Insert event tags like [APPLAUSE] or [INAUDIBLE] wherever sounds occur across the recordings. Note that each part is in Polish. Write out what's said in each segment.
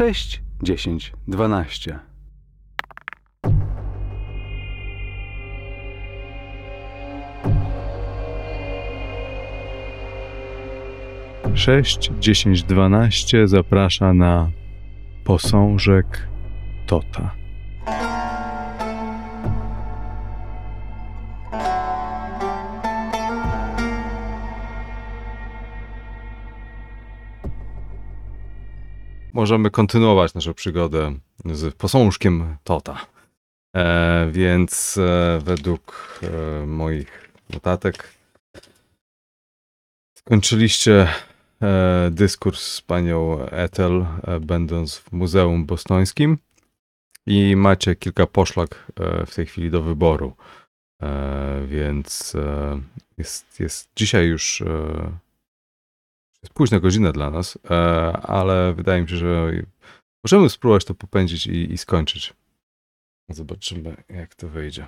6, 10, 12. Sześć, dziesięć, dwanaście zaprasza na posążek Tota. Możemy kontynuować naszą przygodę z posążkiem Tota. E, więc e, według e, moich notatek skończyliście e, dyskurs z panią Ethel, e, będąc w Muzeum Bostońskim i macie kilka poszlak e, w tej chwili do wyboru. Więc jest, jest dzisiaj już jest późna godzina dla nas, e, ale wydaje mi się, że możemy spróbować to popędzić i, i skończyć. Zobaczymy, jak to wyjdzie.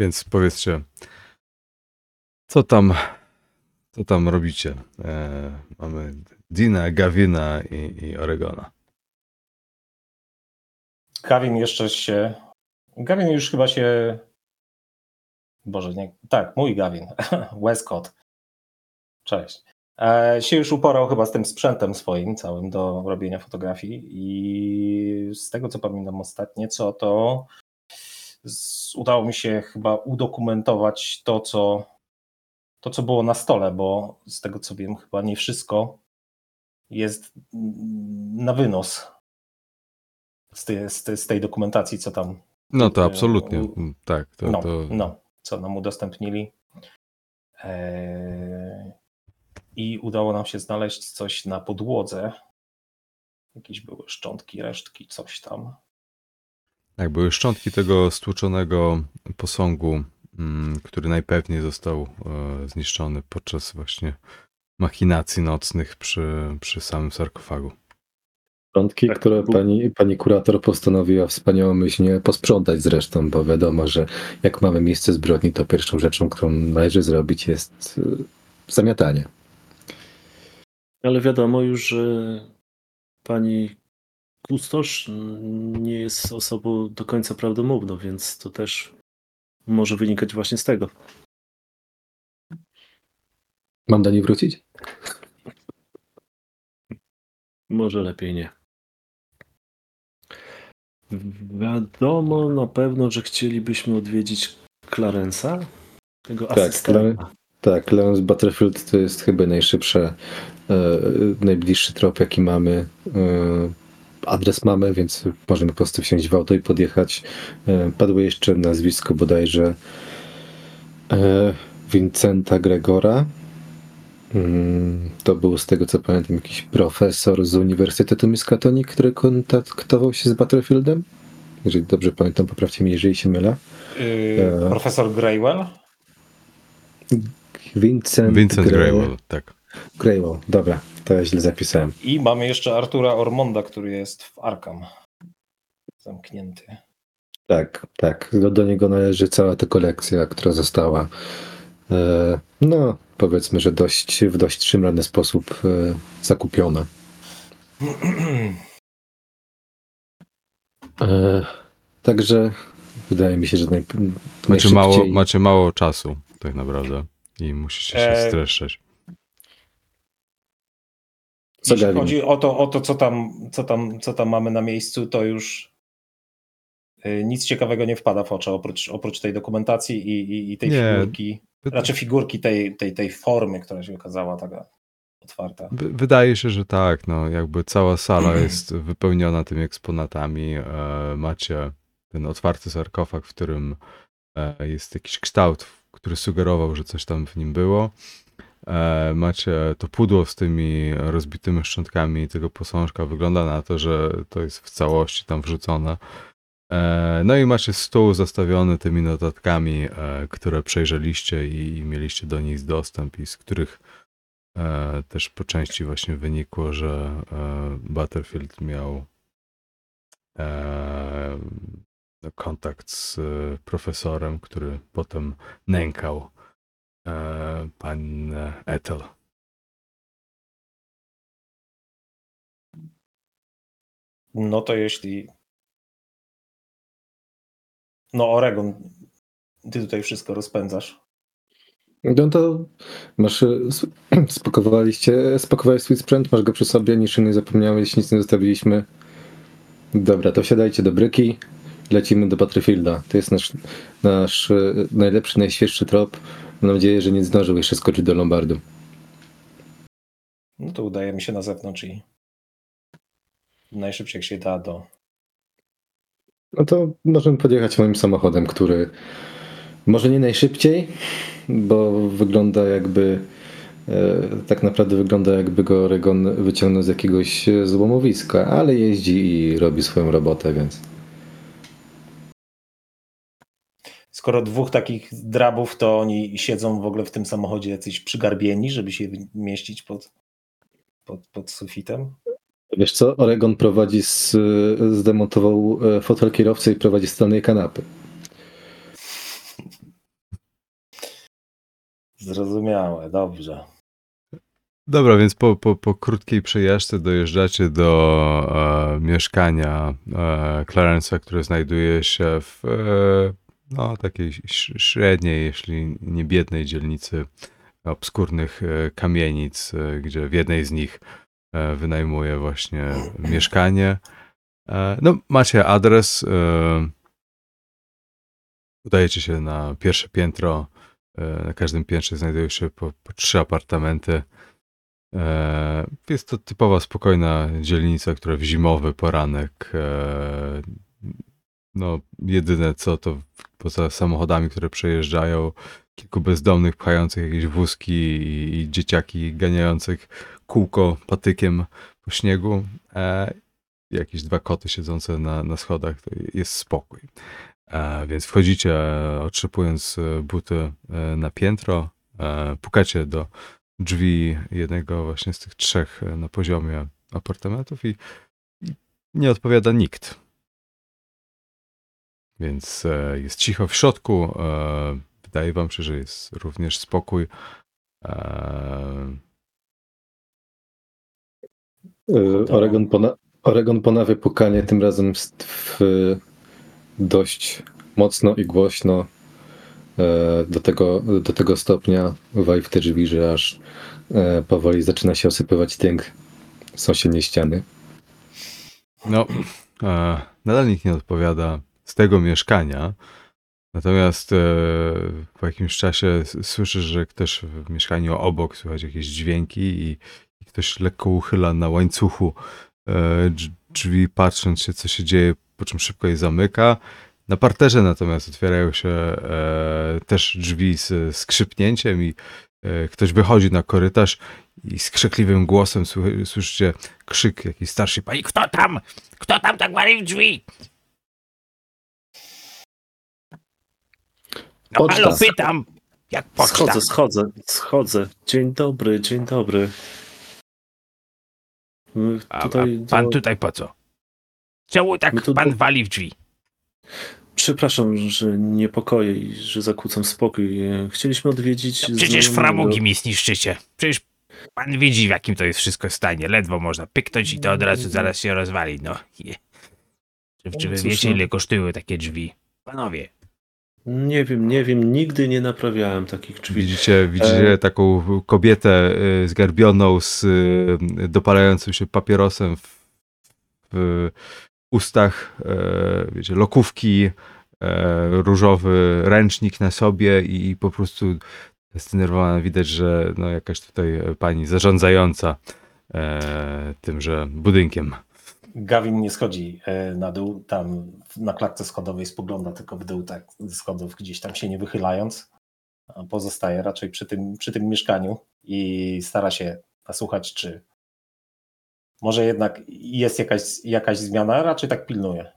Więc powiedzcie, co tam, co tam robicie? E, mamy Dina, Gawina i, i Oregona. Gavin jeszcze się. Gavin już chyba się. Boże, nie. Tak, mój Gavin. [LAUGHS] Westcott. Cześć. E, się już uporał chyba z tym sprzętem swoim całym do robienia fotografii i z tego co pamiętam ostatnie, co to z, udało mi się chyba udokumentować to co, to, co było na stole, bo z tego co wiem, chyba nie wszystko jest na wynos z tej, z tej, z tej dokumentacji, co tam No to absolutnie, tak. To, no, to, no, co nam udostępnili. Eee, I udało nam się znaleźć coś na podłodze. Jakieś były szczątki, resztki, coś tam. Tak, były szczątki tego stłuczonego posągu, mm, który najpewniej został e, zniszczony podczas właśnie machinacji nocnych przy, przy samym sarkofagu. Początki, Tak, które pani, pani kurator postanowiła wspaniałomyślnie posprzątać zresztą, bo wiadomo, że jak mamy miejsce zbrodni, to pierwszą rzeczą, którą należy zrobić jest y, zamiatanie. Ale wiadomo już, że pani kustosz nie jest osobą do końca prawdomówną, więc to też może wynikać właśnie z tego. Mam do niej wrócić? Może lepiej nie. Wiadomo na pewno, że chcielibyśmy odwiedzić Clarensa, tego Tak, asystenta. Tak, Leon Butterfield to jest chyba najszybsze, e, najbliższy trop, jaki mamy. E, adres mamy, więc możemy po prostu wsiąść w auto i podjechać. E, padło jeszcze nazwisko bodajże e, Vincenta Gregora. Mm, To był z tego co pamiętam jakiś profesor z Uniwersytetu Miskatonic, który kontaktował się z Butterfieldem. Jeżeli dobrze pamiętam, poprawcie mnie, jeżeli się mylę. Yy, Eee. Profesor Graywell. Vincent, Vincent Graywell, tak. Graywell, dobra, to ja źle zapisałem. I mamy jeszcze Artura Ormonda, który jest w Arkham. Zamknięty. Tak, tak. Do, do niego należy cała ta kolekcja, która została, e, no powiedzmy, że dość, w dość szymrany sposób e, zakupiona. E, także wydaje mi się, że naj, Macie mało, macie mało czasu, tak naprawdę. I musicie się E, streszczać. Jeśli chodzi o to, o to co, tam, co, tam, co tam mamy na miejscu, to już nic ciekawego nie wpada w oczy oprócz, oprócz tej dokumentacji i, i, i tej Nie. figurki. Raczej figurki tej, tej, tej formy, która się okazała taka otwarta. Wy- Wydaje się, że tak. No, jakby cała sala [CLEARS THROAT] jest wypełniona tymi eksponatami. E, macie ten otwarty sarkofag, w którym e, jest jakiś kształt, który sugerował, że coś tam w nim było. E, macie to pudło z tymi rozbitymi szczątkami tego posążka. Wygląda na to, że to jest w całości tam wrzucone. E, no i macie stół zastawiony tymi notatkami, e, które przejrzeliście i mieliście do nich dostęp i z których e, też po części właśnie wynikło, że Butterfield miał no, kontakt z profesorem, który potem nękał pan Ethel. No to jeśli no, Oregon, ty tutaj wszystko rozpędzasz. No to masz, [CLEARS THROAT] spakowaliście, spakowałeś swój sprzęt, masz go przy sobie, niczym nie zapomniałeś, nic nie zostawiliśmy. Dobra, to wsiadajcie do bryki, lecimy do Battlefielda. To jest nasz, nasz e, najlepszy, najświeższy trop. Mam nadzieję, że nie zdążył jeszcze skoczyć do Lombardu. No to udajemy się na zewnątrz i najszybciej jak się da do. No to możemy podjechać moim samochodem, który może nie najszybciej, bo wygląda jakby e, tak naprawdę wygląda jakby go Oregon wyciągnął z jakiegoś e, złomowiska, ale jeździ i robi swoją robotę, więc Skoro dwóch takich drabów, to oni siedzą w ogóle w tym samochodzie jacyś przygarbieni, żeby się mieścić pod, pod, pod sufitem. Wiesz co, Oregon prowadzi z, zdemontował e, fotel kierowcy i prowadzi z tylnej kanapy. Zrozumiałe, dobrze. Dobra, więc po, po, po krótkiej przejażdżce dojeżdżacie do e, mieszkania e, Clarence'a, które znajduje się w e, no, takiej średniej, jeśli nie biednej dzielnicy obskurnych e, kamienic, e, gdzie w jednej z nich e, wynajmuje właśnie mieszkanie. E, no, macie adres. E, udajecie się na pierwsze piętro. Na każdym piętrze znajdują się po, po trzy apartamenty. Jest to typowa, spokojna dzielnica, która w zimowy poranek, no jedyne co to poza samochodami, które przejeżdżają, kilku bezdomnych pchających jakieś wózki i, i dzieciaki ganiających kółko patykiem po śniegu, e, jakieś dwa koty siedzące na, na schodach, to jest spokój. E, Więc wchodzicie, otrzepując e, buty e, na piętro, e, pukacie do drzwi jednego właśnie z tych trzech e, na poziomie apartamentów i, i nie odpowiada nikt. Więc e, jest cicho w środku. E, wydaje wam się, że jest również spokój. E, Oregon, pona, Oregon ponawia pukanie, tym razem w, w, dość mocno i głośno e, do tego, do tego stopnia wali w te drzwi, że aż e, powoli zaczyna się osypywać tynk sąsiedniej ściany. no, e, nadal nikt nie odpowiada z tego mieszkania. Natomiast e, po jakimś czasie słyszysz, że ktoś w mieszkaniu obok słychać jakieś dźwięki i ktoś lekko uchyla na łańcuchu e, drzwi, patrząc się, co się dzieje, po czym szybko je zamyka. Na parterze natomiast otwierają się e, też drzwi z skrzypnięciem i e, ktoś wychodzi na korytarz i skrzekliwym głosem sły- słyszycie krzyk jakiejś starszej pani. Kto tam? Kto tam tak wali w drzwi? No Poczta. halo, pytam! Jak poczta? Schodzę, schodzę, schodzę. Dzień dobry, dzień dobry. My A, a Tutaj pan tutaj po co? Czemu tak tu pan wali w drzwi? Przepraszam, że niepokoję i że zakłócam spokój. Chcieliśmy odwiedzić. No, przecież znajomego- framugi mi zniszczycie. Przecież pan widzi, w jakim to jest wszystko stanie. Ledwo można pyknąć i to od razu zaraz się rozwali. No. Czy, czy wy Cóż, wiecie, no. ile kosztują takie drzwi? Panowie. Nie wiem, nie wiem, nigdy nie naprawiałem takich drzwi. Widzicie, widzicie E. taką kobietę y, zgarbioną z y, dopalającym się papierosem w, w ustach, e, wiecie, lokówki, e, różowy ręcznik na sobie i po prostu zdenerwowana widać, że no jakaś tutaj pani zarządzająca e, tymże budynkiem. Gavin nie schodzi e, na dół, tam na klatce schodowej spogląda tylko w dół, tak schodów gdzieś tam się nie wychylając. Pozostaje raczej przy tym, przy tym mieszkaniu i stara się nasłuchać, czy może jednak jest jakaś, jakaś zmiana, raczej tak pilnuje.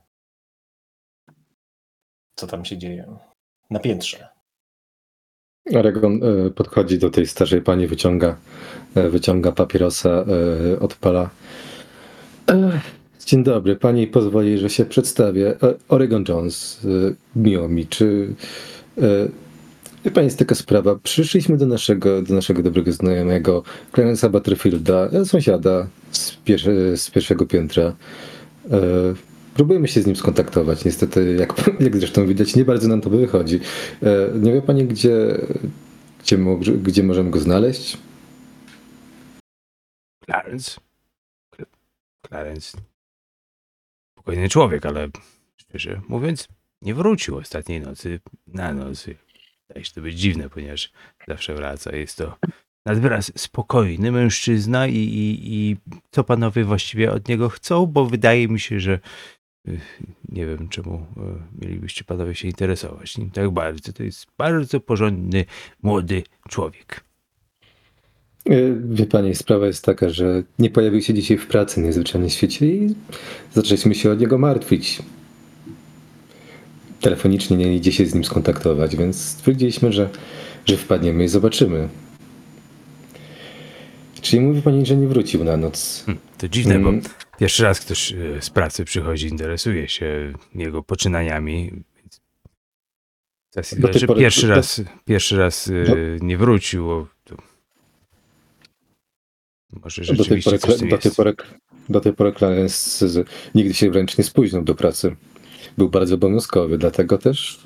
Co tam się dzieje na piętrze. Oregon e, podchodzi do tej starzej pani, wyciąga, e, wyciąga papierosa, odpala. Dzień dobry, pani pozwoli, że się przedstawię. E, Oregon Jones, e, miło mi. Czy e, pani, jest taka sprawa. Przyszliśmy do naszego, do naszego dobrego znajomego, Clarence'a Butterfielda, sąsiada z, z pierwszego piętra. Próbujemy się z nim skontaktować. Niestety, jak, [LAUGHS] jak zresztą widać, nie bardzo nam to wychodzi. Nie wie pani, gdzie, gdzie, gdzie możemy go znaleźć? Clarence? Cl- Clarence. Spokojny człowiek, ale szczerze mówiąc, nie wrócił ostatniej nocy na noc. Wydaje się to być dziwne, ponieważ zawsze wraca. Jest to nadwyraz spokojny mężczyzna i, i, i co panowie właściwie od niego chcą, bo wydaje mi się, że y, nie wiem czemu y, mielibyście panowie się interesować nim tak bardzo. To jest bardzo porządny, młody człowiek. E, Wie pani, sprawa jest taka, że nie pojawił się dzisiaj w pracy niezwyczajnie w świecie i zaczęliśmy się od niego martwić. Telefonicznie nie idzie się z nim skontaktować, więc stwierdziliśmy, że, że wpadniemy i zobaczymy. Czyli mówi pani, że nie wrócił na noc. Hm, To dziwne, bo Mm. pierwszy raz ktoś e, z pracy przychodzi, interesuje się jego poczynaniami. Jest- znaczy, pory- pierwszy raz, pierwszy raz e, nie wrócił. Może Do tej, pory, do, tej pory, do tej pory Clarence nigdy się wręcz nie spóźnił do pracy. Był bardzo obowiązkowy, dlatego też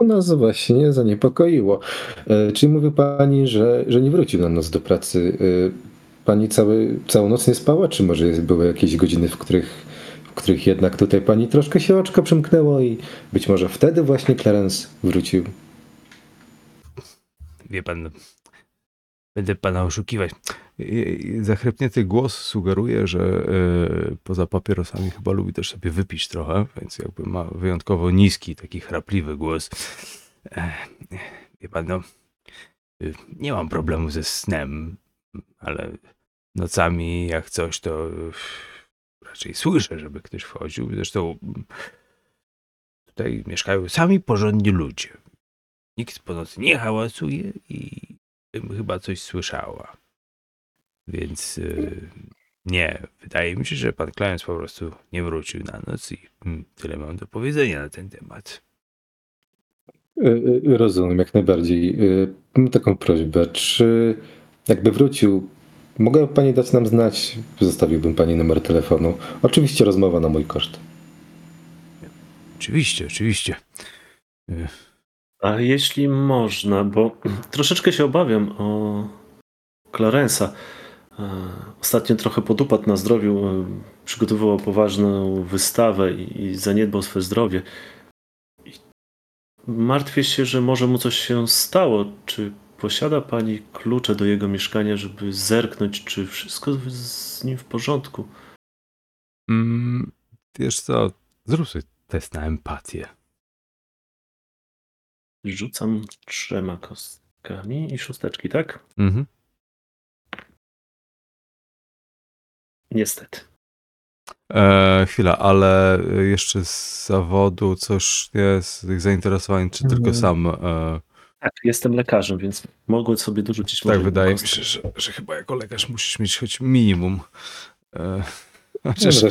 nas właśnie zaniepokoiło. E, Czyli mówi pani, że, że nie wrócił na noc do pracy. E, Pani cały, całą noc nie spała, czy może były jakieś godziny, w których, w których jednak tutaj pani troszkę się oczko przymknęło i być może wtedy właśnie Clarence wrócił. Wie pan, będę pana oszukiwać. Zachrypnięty głos sugeruje, że e, poza papierosami chyba lubi też sobie wypić trochę, więc jakby ma wyjątkowo niski, taki chrapliwy głos. Wie pan, no, y, nie mam problemu ze snem, ale nocami jak coś, to y, raczej słyszę, żeby ktoś wchodził. Zresztą mm, tutaj mieszkają sami porządni ludzie. Nikt po nocy nie hałasuje i bym chyba coś słyszała. Więc y, nie, wydaje mi się, że pan Clarence po prostu nie wrócił na noc i mm, tyle mam do powiedzenia na ten temat. Y, y, Rozumiem, jak najbardziej. Mam taką prośbę, czy jakby wrócił, mogłaby Pani dać nam znać? Zostawiłbym Pani numer telefonu. Oczywiście rozmowa na mój koszt. Oczywiście, oczywiście. A jeśli można, bo [CLEARS THROAT] troszeczkę się obawiam o Clarensa. E, Ostatnio trochę podupadł na zdrowiu, e, przygotowywał poważną wystawę i zaniedbał swe zdrowie. Martwię się, że może mu coś się stało. Czy posiada pani klucze do jego mieszkania, żeby zerknąć, czy wszystko z nim w porządku? Mm, wiesz co, zrób sobie test na empatię. Rzucam trzema kostkami i szósteczki, tak? Mhm. Niestety. E, chwila, ale jeszcze z zawodu coś jest, z tych zainteresowań, czy tylko Mm. sam? E, Tak, jestem lekarzem, więc mogłem sobie dorzucić tak, może wydaje mi się, że, że chyba jako lekarz musisz mieć choć minimum. E, No, chociaż le,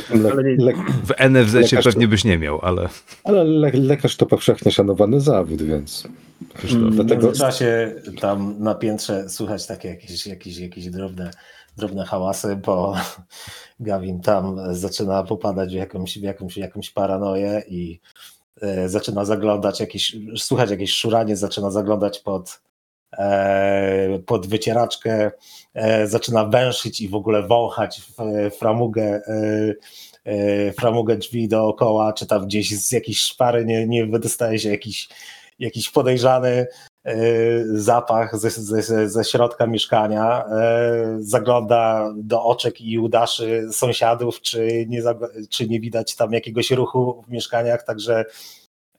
w NFZ to- pewnie byś nie miał, ale ale le, lekarz to powszechnie szanowany zawód, więc W dlatego międzyczasie tam na piętrze słychać takie jakieś, jakieś, jakieś drobne, drobne hałasy, bo [LAUGHS] Gavin tam zaczyna popadać w jakąś, w jakąś, jakąś paranoję i e, zaczyna zaglądać jakieś, słychać jakieś szuranie, zaczyna zaglądać pod, e, pod wycieraczkę, e, zaczyna węszyć i w ogóle wąchać w, framugę, framugę drzwi dookoła, czy tam gdzieś z jakiejś szpary nie, nie wydostaje się jakiś, jakiś podejrzany zapach ze, ze, ze środka mieszkania, e, zagląda do oczek i udaszy sąsiadów, czy nie, czy nie widać tam jakiegoś ruchu w mieszkaniach, także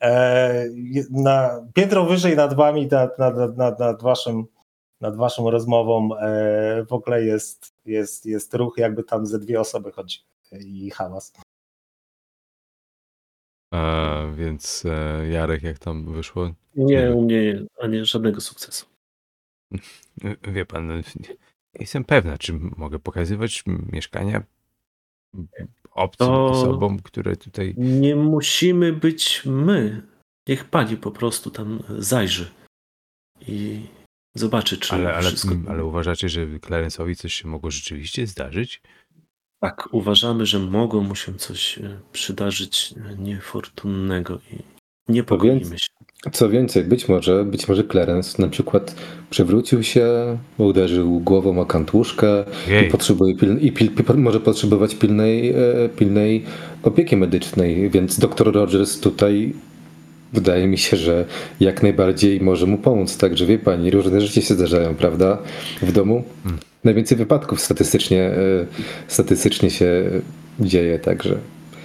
e, na, piętro wyżej nad wami, nad, nad, nad, nad, waszym, nad waszą rozmową e, w ogóle jest, jest, jest ruch, jakby tam ze dwie osoby chodzi i hałas. E, więc e, Jarek, jak tam wyszło? Nie, u mnie ani żadnego sukcesu. [LAUGHS] Wie pan, no, nie jestem pewna, czy mogę pokazywać mieszkania obcym To- osobom, które tutaj... Nie musimy być my. Niech pani po prostu tam zajrzy i zobaczy, czy Ale, ale, wszystko. ale uważacie, że Clarence'owi coś się mogło rzeczywiście zdarzyć? Tak, uważamy, że mogło mu się coś e, przydarzyć e, niefortunnego i niepokoimy się. Co więcej, być może, być może Clarence na przykład przewrócił się, uderzył głową o kant łóżka i, Jej. potrzebuje piln, i pil, pi- może potrzebować pilnej, e, pilnej opieki medycznej, więc dr Rogers tutaj wydaje mi się, że jak najbardziej może mu pomóc. Także wie pani, różne rzeczy się zdarzają, prawda? W domu. Mm. Najwięcej wypadków statystycznie, e, statystycznie się dzieje, także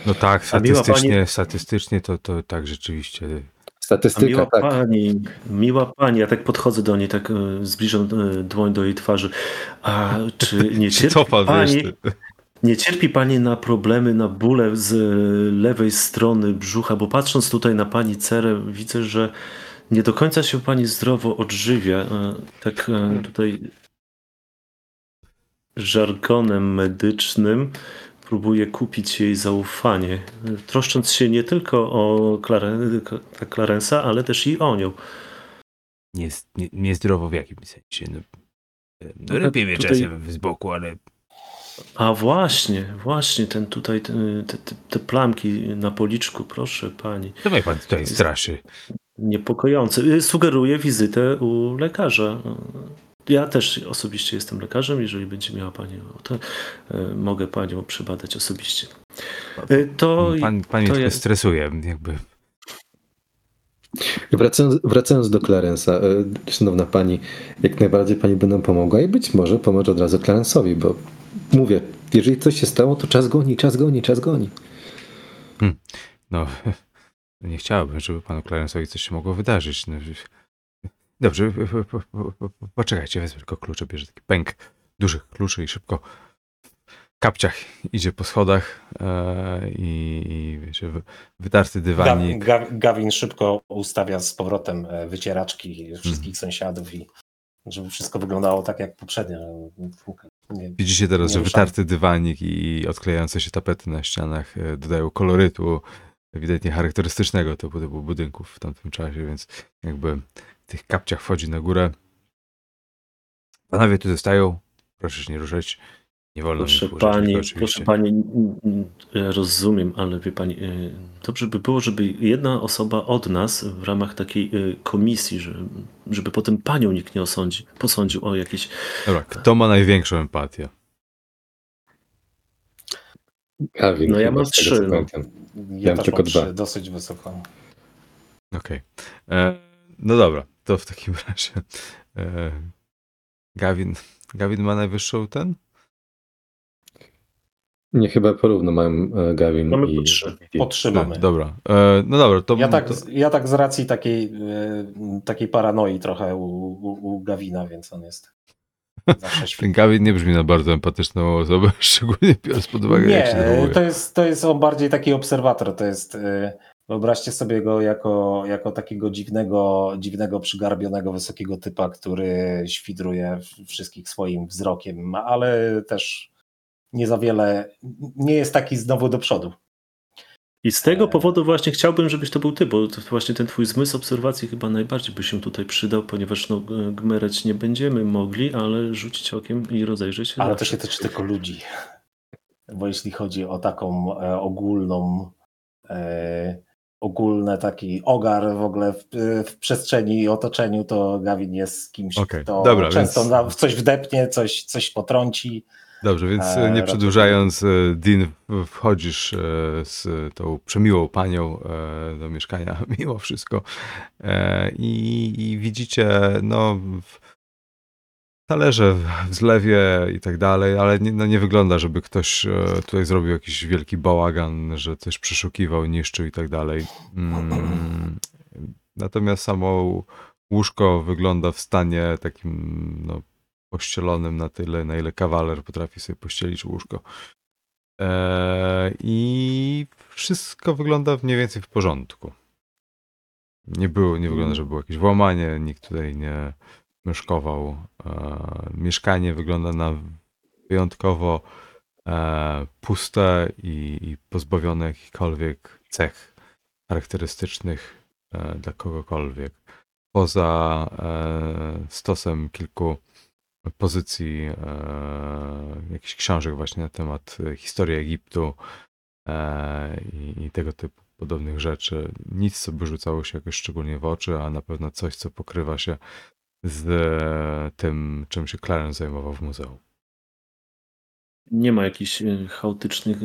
No tak, A miła statystycznie, statystycznie to, to tak rzeczywiście. A statystyka, miła tak. pani, miła pani, ja tak podchodzę do niej, tak e, zbliżam e, dłoń do jej twarzy. A czy [LAUGHS] nie cierpi pani, wiesz? Nie cierpi pani na problemy, na bóle z lewej strony brzucha? Bo patrząc tutaj na pani cerę, widzę, że nie do końca się pani zdrowo odżywia. E, Tak e, tutaj żargonem medycznym próbuje kupić jej zaufanie, e, troszcząc się nie tylko o Claren- Clarensa, ale też i o nią. Nie, nie, niezdrowo w jakim sensie. No, no lepiej mnie tutaj- czasem z boku, ale A właśnie, właśnie ten tutaj, te, te, te plamki na policzku, proszę pani. co mnie pan tutaj straszy? Niepokojące. Y, Sugeruję wizytę u lekarza. Ja też osobiście jestem lekarzem. Jeżeli będzie miała Pani ochotę, y, mogę Panią przebadać osobiście. Y, To, Pan, pan mnie to trochę ja- stresuje, jakby. Wracając, wracając do Clarensa, e, szanowna pani, jak najbardziej pani by nam pomogła i być może pomoże od razu Clarence'owi, bo mówię, jeżeli coś się stało, to czas goni, czas goni, czas goni. No, [LAUGHS] nie chciałbym, żeby panu Clarence'owi coś się mogło wydarzyć. No, [LAUGHS] dobrze, po- po- po- po- poczekajcie, wezmę tylko klucze, bierze taki pęk dużych kluczy i szybko w kapciach idzie po schodach e, i, i wiecie, wy- wytarty dywanik. Ga- Gawin szybko ustawia z powrotem e, wycieraczki wszystkich sąsiadów i żeby wszystko wyglądało tak jak poprzednio. Widzicie teraz, że wytarty dywanik i odklejające się tapety na ścianach e, dodają kolorytu ewidentnie charakterystycznego typu, typu budynków w tamtym czasie, więc jakby w tych kapciach wchodzi na górę. Panowie tu zostają, proszę się nie ruszać. Nie wolno mi Proszę wpuszczać pani, proszę pani, ja rozumiem, ale wie pani, y, dobrze by było, żeby jedna osoba od nas w ramach takiej y, komisji, że, żeby potem panią nikt nie osądzi, posądził o jakieś. Dobra, kto ma największą empatię? Gavin, No ja mam trzy, no. Ja Mam też tylko dwa. trzy, dosyć wysoko. Okej. E, No dobra, to w takim [LAUGHS] razie e, Gawin, Gawin ma najwyższą ten? Nie, chyba porówno mają e, Gavin Mamy i... po trzy. i- Po trzy mamy. Dobra, e, no dobra, to... Ja tak, to ja tak z racji takiej, e, takiej paranoi trochę u, u, u Gawina, więc on jest zawsze [LAUGHS] ten. Gawin nie brzmi na bardzo empatyczną osobę, [LAUGHS] szczególnie biorąc pod uwagę, jak się Nie, zachowuje. to jest, to jest on bardziej taki obserwator. To jest, e, wyobraźcie sobie go jako, jako takiego dziwnego, dziwnego, przygarbionego, wysokiego typa, który świdruje wszystkich swoim wzrokiem, ale też nie za wiele, nie jest taki znowu do przodu. I z tego powodu właśnie chciałbym, żebyś to był ty, bo to właśnie ten twój zmysł obserwacji chyba najbardziej by się tutaj przydał, ponieważ no, gmereć nie będziemy mogli, ale rzucić okiem i rozejrzeć się. Ale to się tyczy tylko ludzi. Bo jeśli chodzi o taką e, ogólną, e, ogólny taki ogar w ogóle w, w przestrzeni i otoczeniu, to Gawin jest kimś, Okej, kto dobra, często więc- w coś wdepnie, coś, coś potrąci. Dobrze, więc E, e, nie przedłużając, e, Dean, wchodzisz z tą przemiłą panią do mieszkania [LAUGHS] mimo wszystko i, i widzicie no talerze w- zlewie i tak dalej, ale nie, no nie wygląda, żeby ktoś tutaj zrobił jakiś wielki bałagan, że coś przeszukiwał, niszczył i tak dalej. Mm, natomiast samo łóżko wygląda w stanie takim no, pościelonym na tyle, na ile kawaler potrafi sobie pościelić łóżko. Eee, I wszystko wygląda mniej więcej w porządku. Nie było, nie wygląda, że było jakieś włamanie, nikt tutaj nie myszkował. Eee, mieszkanie wygląda na wyjątkowo e, puste i, i pozbawione jakichkolwiek cech charakterystycznych e, dla kogokolwiek. Poza e, stosem kilku pozycji e, jakichś książek właśnie na temat e, historii Egiptu e, i, i tego typu podobnych rzeczy. Nic, co by rzucało się jakoś szczególnie w oczy, a na pewno coś, co pokrywa się z e, tym, czym się Clarence zajmował w muzeum. Nie ma jakichś e, chaotycznych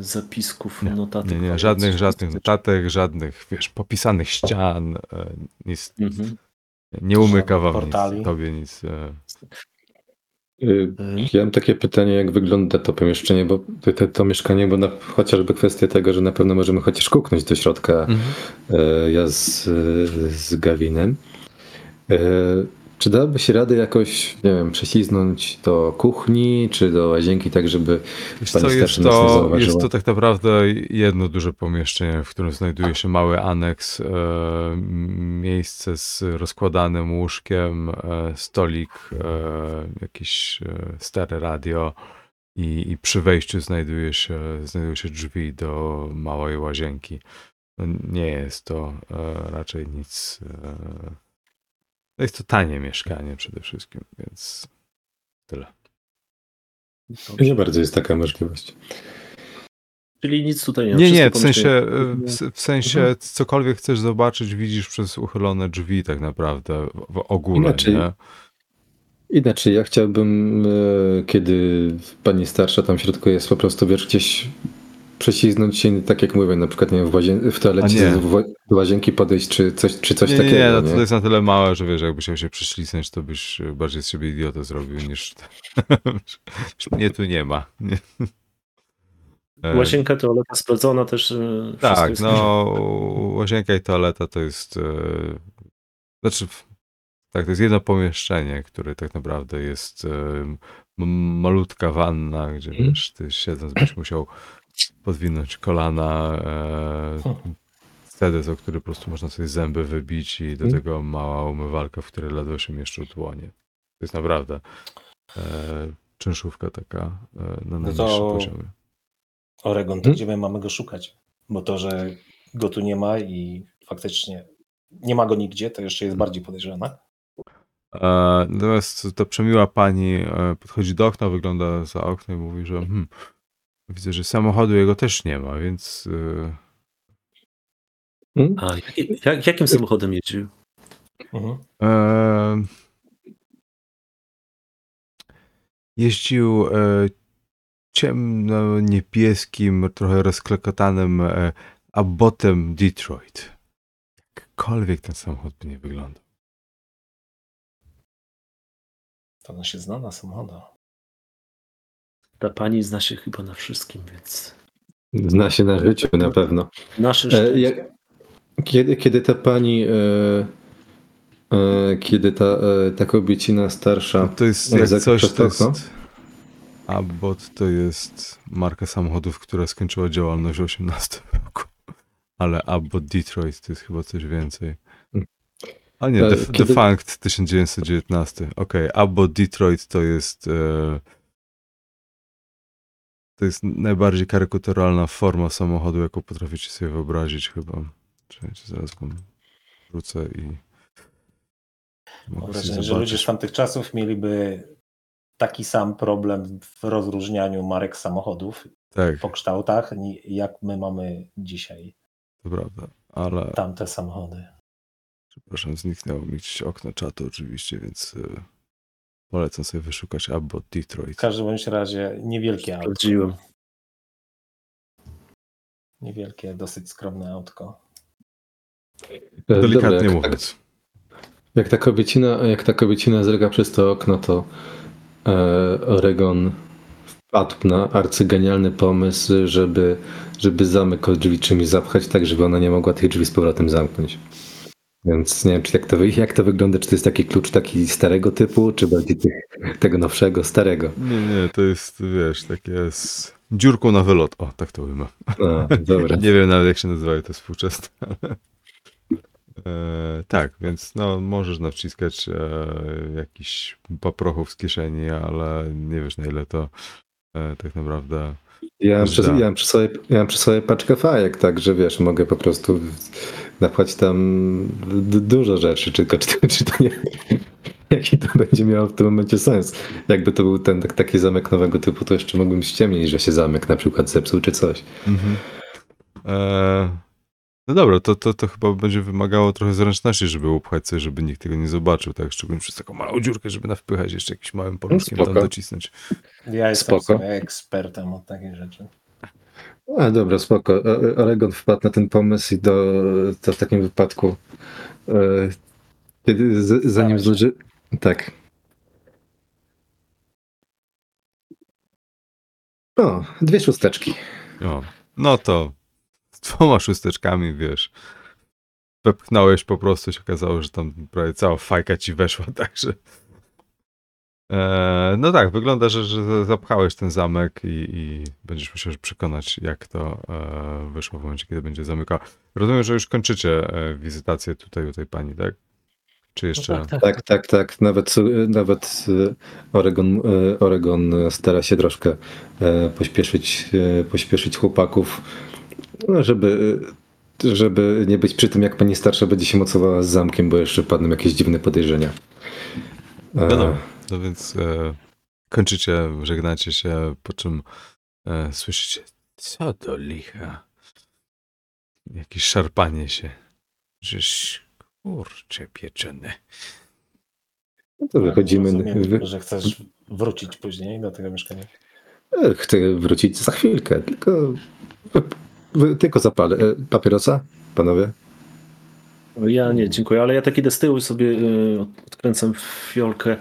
zapisków, Nie, notatek. Nie, nie, żadnych, żadnych notatek, żadnych, wiesz, popisanych ścian, nic, Mhm. nie umyka wam portali. nic, tobie nic. Y, Ja mam takie pytanie, jak wygląda to pomieszczenie, bo to, to, mieszkanie, bo na, chociażby kwestia tego, że na pewno możemy chociaż kuknąć do środka e, ja z, z Gawinem. E, czy dałoby się radę jakoś, nie wiem, prześliznąć do kuchni, czy do łazienki, tak żeby Wiesz pani co, jest to, zauważyła? jest to tak naprawdę jedno duże pomieszczenie, w którym znajduje się mały aneks, e, miejsce z rozkładanym łóżkiem, e, stolik, e, jakieś e, stare radio i, i przy wejściu znajduje się, znajdują się drzwi do małej łazienki. No, nie jest to e, raczej nic... To jest to tanie mieszkanie przede wszystkim, więc tyle. Nie bardzo jest taka możliwość. Czyli nic tutaj nie ma. Nie, nie, w sensie, e, w, w sensie Mhm. cokolwiek chcesz zobaczyć, widzisz przez uchylone drzwi tak naprawdę w, w ogóle, Inaczej. nie? Inaczej, ja chciałbym, e, kiedy pani starsza tam w środku jest, po prostu wiesz, gdzieś prześliznąć się, tak jak mówię, na przykład nie wiem, w, łazien- w toalecie nie. do łazienki podejść, czy coś, czy coś nie, takiego. nie, nie, no nie? to jest na tyle małe, że wiesz, jakbyś chciał się prześliznąć, to byś bardziej z siebie idiotę zrobił niż... Mnie [LAUGHS] tu nie ma. Nie. E, Łazienka, toaleta sprawdzona też. e, Tak, no łazienka i toaleta to jest. E, znaczy, tak, to jest jedno pomieszczenie, które tak naprawdę jest e, m- malutka wanna, gdzie Mhm. wiesz, ty siedząc byś musiał podwinąć kolana, e, sedes, o który po prostu można sobie zęby wybić i do Mhm. tego mała umywalka, w której ledwo się mieszczą dłonie. To jest naprawdę e, czynszówka taka e, na najniższym to- poziomie. Oregon, to Hmm? gdzie my mamy go szukać? Bo to, że go tu nie ma i faktycznie nie ma go nigdzie, to jeszcze jest bardziej podejrzane. E, Natomiast ta przemiła pani e, podchodzi do okna, wygląda za okno i mówi, że hmm, widzę, że samochodu jego też nie ma, więc e, Hmm? A jak, jak, jakim samochodem jeździł? Mhm. e, jeździł e, ciemno-niebieskim, trochę rozklekotanym e, Abbotem Detroit. Jakkolwiek ten samochód by nie wyglądał. To ona się zna na samochodach. Ta pani zna się chyba na wszystkim, więc. Zna się na życiu na pewno. Nasze E, szczęście. jak, kiedy, kiedy ta pani, e, e, kiedy ta, e, ta kobiecina starsza, To jest jak coś, to jest... Abbott to jest marka samochodów, która skończyła działalność w 18 roku. Ale Abbott Detroit to jest chyba coś więcej. A nie, E, Def- kiedy- Defunct 1919. Okej, Abbott Detroit to jest e, to jest najbardziej karykaturalna forma samochodu, jaką potraficie sobie wyobrazić chyba. Czekajcie, zaraz wam wrócę i Mam wrażenie, że ludzie z tamtych czasów mieliby taki sam problem w rozróżnianiu marek samochodów Tak, po kształtach, jak my mamy dzisiaj to prawda, ale... tamte samochody. Przepraszam, zniknęło mi gdzieś okno czatu oczywiście, więc y, polecam sobie wyszukać Abbott W Detroit. każdym bądź razie niewielkie autko. Sprawdziłem. Niewielkie, dosyć skromne autko. Delikatnie dobra, jak, mówiąc. jak, ta kobiecina, jak ta kobiecina zerga przez to okno, to e, Oregon wpadł na arcygenialny pomysł, żeby, żeby zamek od drzwi czymś zapchać, tak żeby ona nie mogła tych drzwi z powrotem zamknąć. Więc nie wiem, czy jak to, jak to wygląda, czy to jest taki klucz taki starego typu, czy bardziej tego nowszego, starego. Nie, nie, to jest, wiesz, takie z dziurką na wylot. O, tak to ujmę. A, dobra. [LAUGHS] Nie wiem nawet, jak się nazywają te współczesne, ale... E, tak, więc no, możesz nawciskać e, jakiś paprochów z kieszeni, ale nie wiesz, na ile to e, tak naprawdę... Ja mam, przy, ja, mam przy sobie, ja mam przy sobie paczkę fajek, tak, że wiesz, mogę po prostu napchać tam d- dużo rzeczy, czy, czy, to- [LAUGHS] czy to nie... jaki to będzie miało w tym momencie sens. Jakby to był ten tak- taki zamek nowego typu, to jeszcze mógłbym ściemnić, że się zamek na przykład zepsuł czy coś. Mhm. E, no dobra, to, to, to chyba będzie wymagało trochę zręczności, żeby upchać coś, żeby nikt tego nie zobaczył, tak? Szczególnie przez taką małą dziurkę, żeby nawpychać jeszcze jakimś małym paluszkiem tam spoko. docisnąć. Ja jestem ekspertem od takich rzeczy. A dobra, spoko. O- Oregon wpadł na ten pomysł i do, to w takim wypadku e, kiedy, z, zanim zdąży... Tak. O, dwie szósteczki. O, no to z dwoma szósteczkami, wiesz, wepchnąłeś po prostu, się okazało, że tam prawie cała fajka ci weszła, [LAUGHS] także... E, no tak, wygląda, że, że zapchałeś ten zamek i, i będziesz musiał się przekonać, jak to e, wyszło w momencie, kiedy będzie zamykał. Rozumiem, że już kończycie e, wizytację tutaj u tej pani, tak? Czy jeszcze... Tak, tak, tak. Nawet, nawet e, Oregon, Oregon stara się troszkę pośpieszyć, pośpieszyć chłopaków, no, żeby, żeby nie być przy tym, jak pani starsza będzie się mocowała z zamkiem, bo jeszcze padną jakieś dziwne podejrzenia. No dobra, no więc e, kończycie, żegnacie się, po czym e, słyszycie, co do licha. Jakieś szarpanie się. Żeś kurcze pieczone. no to wychodzimy. Rozumiem, Wy, że chcesz wrócić później do tego mieszkania. e, chcę wrócić za chwilkę, tylko, tylko zapalę. E, Papierosa, panowie? Ja nie, dziękuję, ale ja tak idę z tyłu i sobie y, odkręcam fiolkę,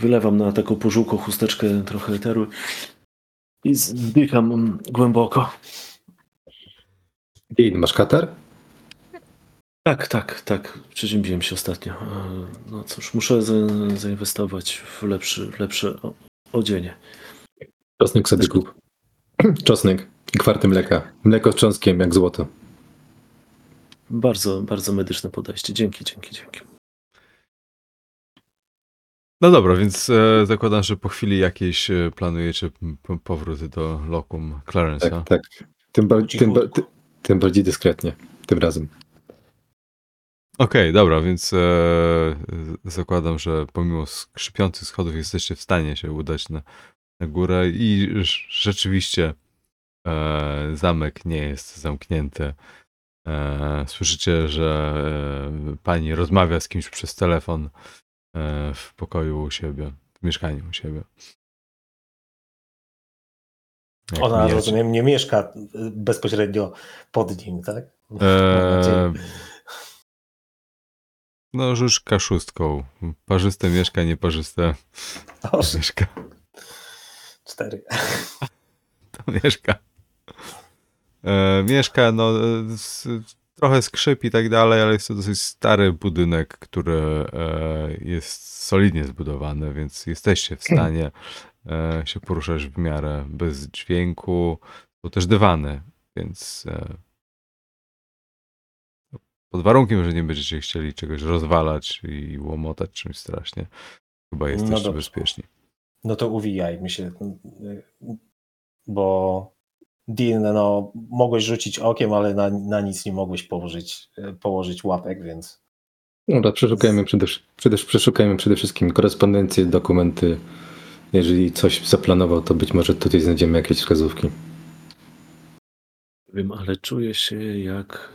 wylewam na taką pożółką chusteczkę trochę eteru i zdycham głęboko. Dean, masz katar? Tak, tak, tak. Przeziębiłem się ostatnio. E, No cóż, muszę za- zainwestować w lepszy, lepsze odzienie. Czosnek sobie kup. [CLEARS THROAT] Czosnek i kwarty mleka. Mleko z cząstkiem, jak złoto. Bardzo, bardzo medyczne podejście. Dzięki, dzięki, dzięki. No dobra, więc e, zakładam, że po chwili jakiejś e, planujecie p- powrót do lokum Clarence'a. Tak, tak. Tym, bar- tym, ba- ty- tym bardziej dyskretnie. Tym razem. Okej, dobra, więc e, zakładam, że pomimo skrzypiących schodów jesteście w stanie się udać na, na górę i rzeczywiście e, zamek nie jest zamknięty. E, słyszycie, że e, pani rozmawia z kimś przez telefon e, w pokoju u siebie, w mieszkaniu u siebie. Jak Ona, mijacie. rozumiem, nie mieszka y, bezpośrednio pod nim, tak? Eee, no, rzućka szóstką. Parzyste mieszka, nieparzyste Dobrze, mieszka. cztery. [LAUGHS] To mieszka. E, mieszka, no, e, trochę skrzyp i tak dalej, ale jest to dosyć stary budynek, który e, jest solidnie zbudowany, więc jesteście w stanie e, się poruszać w miarę bez dźwięku. Są też dywany, więc e, pod warunkiem, że nie będziecie chcieli czegoś rozwalać i łomotać czymś strasznie, chyba No jesteście dobrze. bezpieczni. No to uwijaj mi się, y, bo Dean, no, mogłeś rzucić okiem, ale na, na nic nie mogłeś położyć, y, położyć łapek, więc Dobra, przeszukajmy przede, przede, przeszukajmy przede wszystkim korespondencję, dokumenty. Jeżeli coś zaplanował, to być może tutaj znajdziemy jakieś wskazówki. Wiem, ale czuję się jak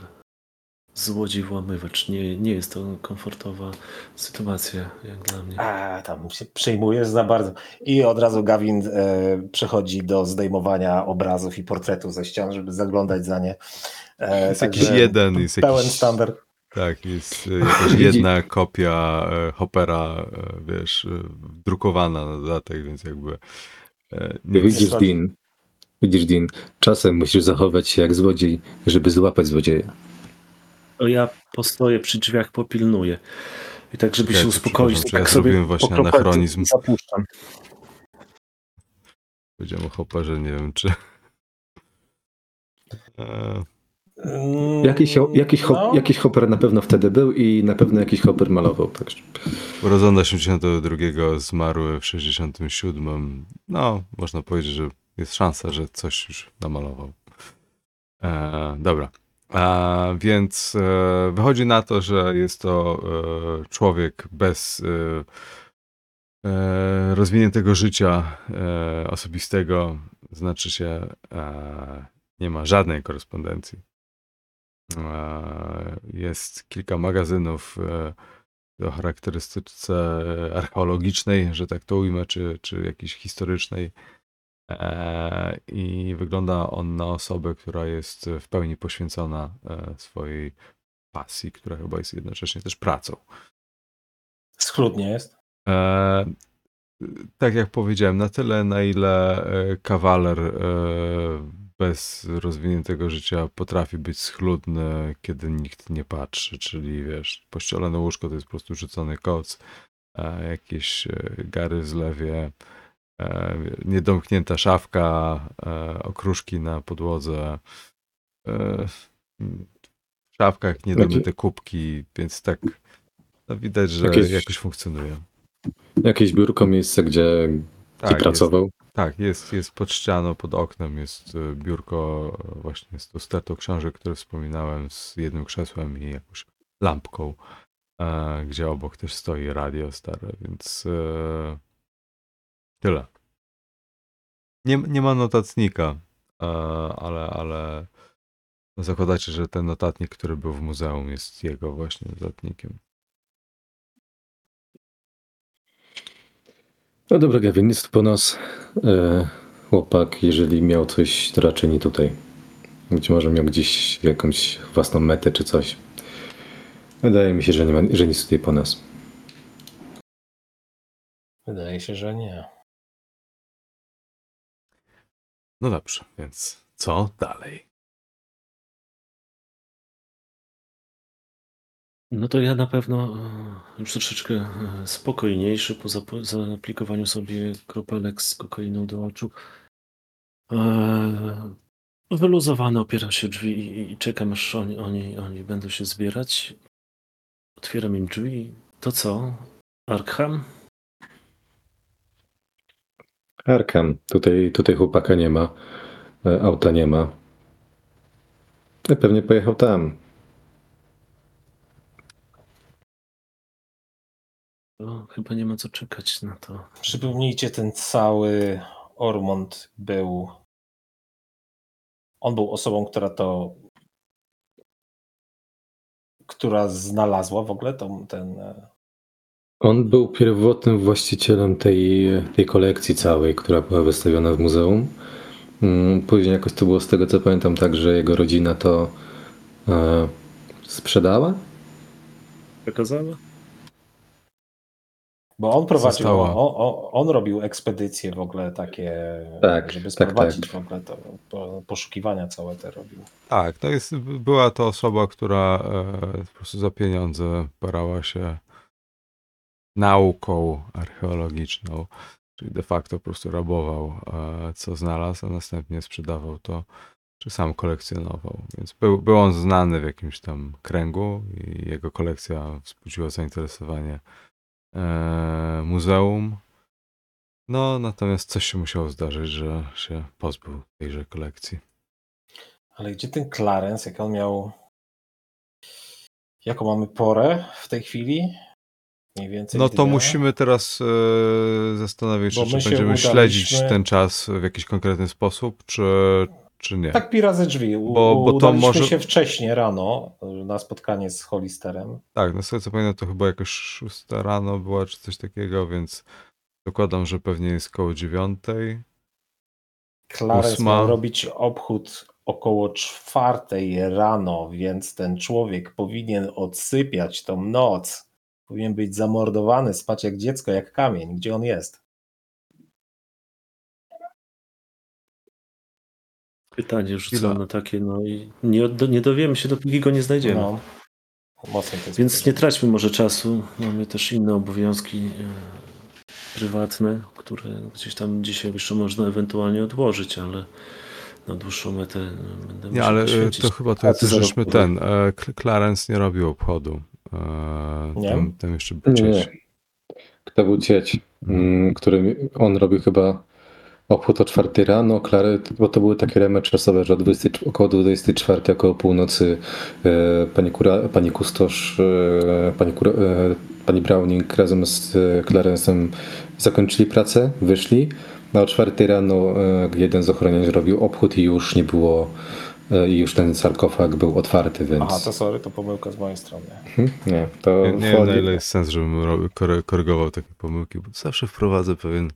złodziej włamywacz. Nie, nie jest to komfortowa sytuacja, jak dla mnie. a, tam się przejmujesz za bardzo. I od razu Gavin e, przechodzi do zdejmowania obrazów i portretów ze ścian, żeby zaglądać za nie. E, Jest jakiś jeden, jest Pełen jakiś... standard. Tak, jest e, [LAUGHS] jakaś jedna kopia e, Hoppera, e, wiesz, drukowana na dodatek, więc jakby nie Widzisz, Dean, widzisz, Dean, czasem musisz zachować się jak złodziej, żeby złapać złodzieja. To ja postoję przy drzwiach, popilnuję. I tak, żeby Czekaj, się uspokoić, przepraszam, to czy ja tak sobie zrobiłem właśnie anachronizm? Zapuszczam. powiedziałem o Hopperze, nie wiem czy... E, Mm, Jakiś, jakiś, hop, no, jakiś hopper na pewno wtedy był i na pewno jakiś hopper malował. Także. urodzony 82, zmarły w 67. No, można powiedzieć, że jest szansa, że coś już namalował. E, dobra. A, więc e, wychodzi na to, że jest to e, człowiek bez e, e, rozwiniętego życia e, osobistego, znaczy się, e, nie ma żadnej korespondencji. Jest kilka magazynów o charakterystyce archeologicznej, że tak to ujmę, czy, czy jakiejś historycznej. E, I wygląda on na osobę, która jest w pełni poświęcona e, swojej pasji, która chyba jest jednocześnie też pracą. Schludnie jest. E, tak jak powiedziałem, na tyle, na ile kawaler bez rozwiniętego życia potrafi być schludny, kiedy nikt nie patrzy, czyli wiesz, pościelone łóżko to jest po prostu rzucony koc, jakieś gary w zlewie, e, niedomknięta szafka, e, okruszki na podłodze, e, w szafkach niedomyte kubki, więc tak no widać, że Jakieś- jakoś funkcjonuje. Jakieś biurko, miejsce, gdzie, Tak, pracował. Jest, tak, jest, jest pod ścianą, pod oknem jest e, biurko e, właśnie z tą stertą książek, które wspominałem, z jednym krzesłem i jakąś lampką, e, gdzie obok też stoi radio stare, więc e, tyle. Nie, nie ma notatnika, e, ale, ale zakładacie, że ten notatnik, który był w muzeum jest jego właśnie notatnikiem. No dobra, Gavin, jest po nas e, chłopak. Jeżeli miał coś, to raczej nie tutaj. Być może miał gdzieś jakąś własną metę czy coś. Wydaje mi się, że, nie ma, że nic tutaj po nas. Wydaje się, że nie. No dobrze, więc co dalej? No to ja na pewno e, już troszeczkę e, spokojniejszy po zaaplikowaniu sobie kropelek z kokainą do oczu. E, Wyluzowany opieram się drzwi i czekam aż oni, oni, oni będą się zbierać. Otwieram im drzwi. To co? Arkham? Arkham, tutaj, tutaj chłopaka nie ma. E, auta nie ma. E, Pewnie pojechał tam. To chyba nie ma co czekać na to. Przypomnijcie, ten cały Ormond był. On był osobą, która to. która znalazła w ogóle tą, ten. On był pierwotnym właścicielem tej, tej kolekcji całej, która była wystawiona w muzeum. Mm, Później jakoś to było z tego co pamiętam tak, że jego rodzina to e, sprzedała. Przekazała? Bo on prowadził, on, on, on robił ekspedycje w ogóle takie, Tak, żeby tak, sprowadzić tak. w ogóle to, po, poszukiwania całe te robił. Tak, to jest, była to osoba, która e, po prostu za pieniądze parała się nauką archeologiczną, czyli de facto po prostu rabował, e, co znalazł, a następnie sprzedawał to, czy sam kolekcjonował. Więc był, był on znany w jakimś tam kręgu i jego kolekcja wzbudziła zainteresowanie e, muzeum. No, natomiast coś się musiało zdarzyć, że się pozbył tejże kolekcji. Ale gdzie ten Clarence, jak on miał. Jaką mamy porę w tej chwili? Mniej więcej. No to dnia? musimy teraz e, zastanowić się, czy będziemy śledzić ten czas w jakiś konkretny sposób, czy, czy nie. Tak pira ze drzwi. U, Bo- bo to może- się wcześniej rano na spotkanie z Hollisterem. Tak, no tego co pamiętam, to chyba jakoś 6 rano była, czy coś takiego, więc dokładam, że pewnie jest koło dziewiątej. Clarence Ósma. miał robić obchód około czwartej rano, więc ten człowiek powinien odsypiać tą noc. Powinien być zamordowany, spać jak dziecko, jak kamień. Gdzie on jest? Pytanie rzucone takie, no i nie, nie dowiemy się, dopóki go nie znajdziemy. No, mocno to jest Więc nie traćmy może czasu. Mamy też inne obowiązki e, prywatne, które gdzieś tam dzisiaj jeszcze można ewentualnie odłożyć, ale na dłuższą metę będę Nie, musiał ale e, to chyba to ty żeśmy ten, e, Cl- Clarence nie robił obchodu. E, Nie? Tam, tam jeszcze był Nie, cieć. nie. Kto był cieć, mm, który on robił chyba obchód o 4 rano, Klary, bo to były takie ramy czasowe, że o 20, około 24, około północy e, pani, kura, pani kustosz, e, pani, kura, e, pani Browning razem z e, Clarence'em zakończyli pracę, wyszli. No, o czwartej rano e, jeden z ochroniarzy robił obchód i już nie było, i już ten sarkofag był otwarty, więc... Aha, to sorry, to pomyłka z mojej strony. Mhm, Nie, to Nie, nie wiem, na ile jest sens, żebym korygował takie pomyłki, bo zawsze wprowadzę pewien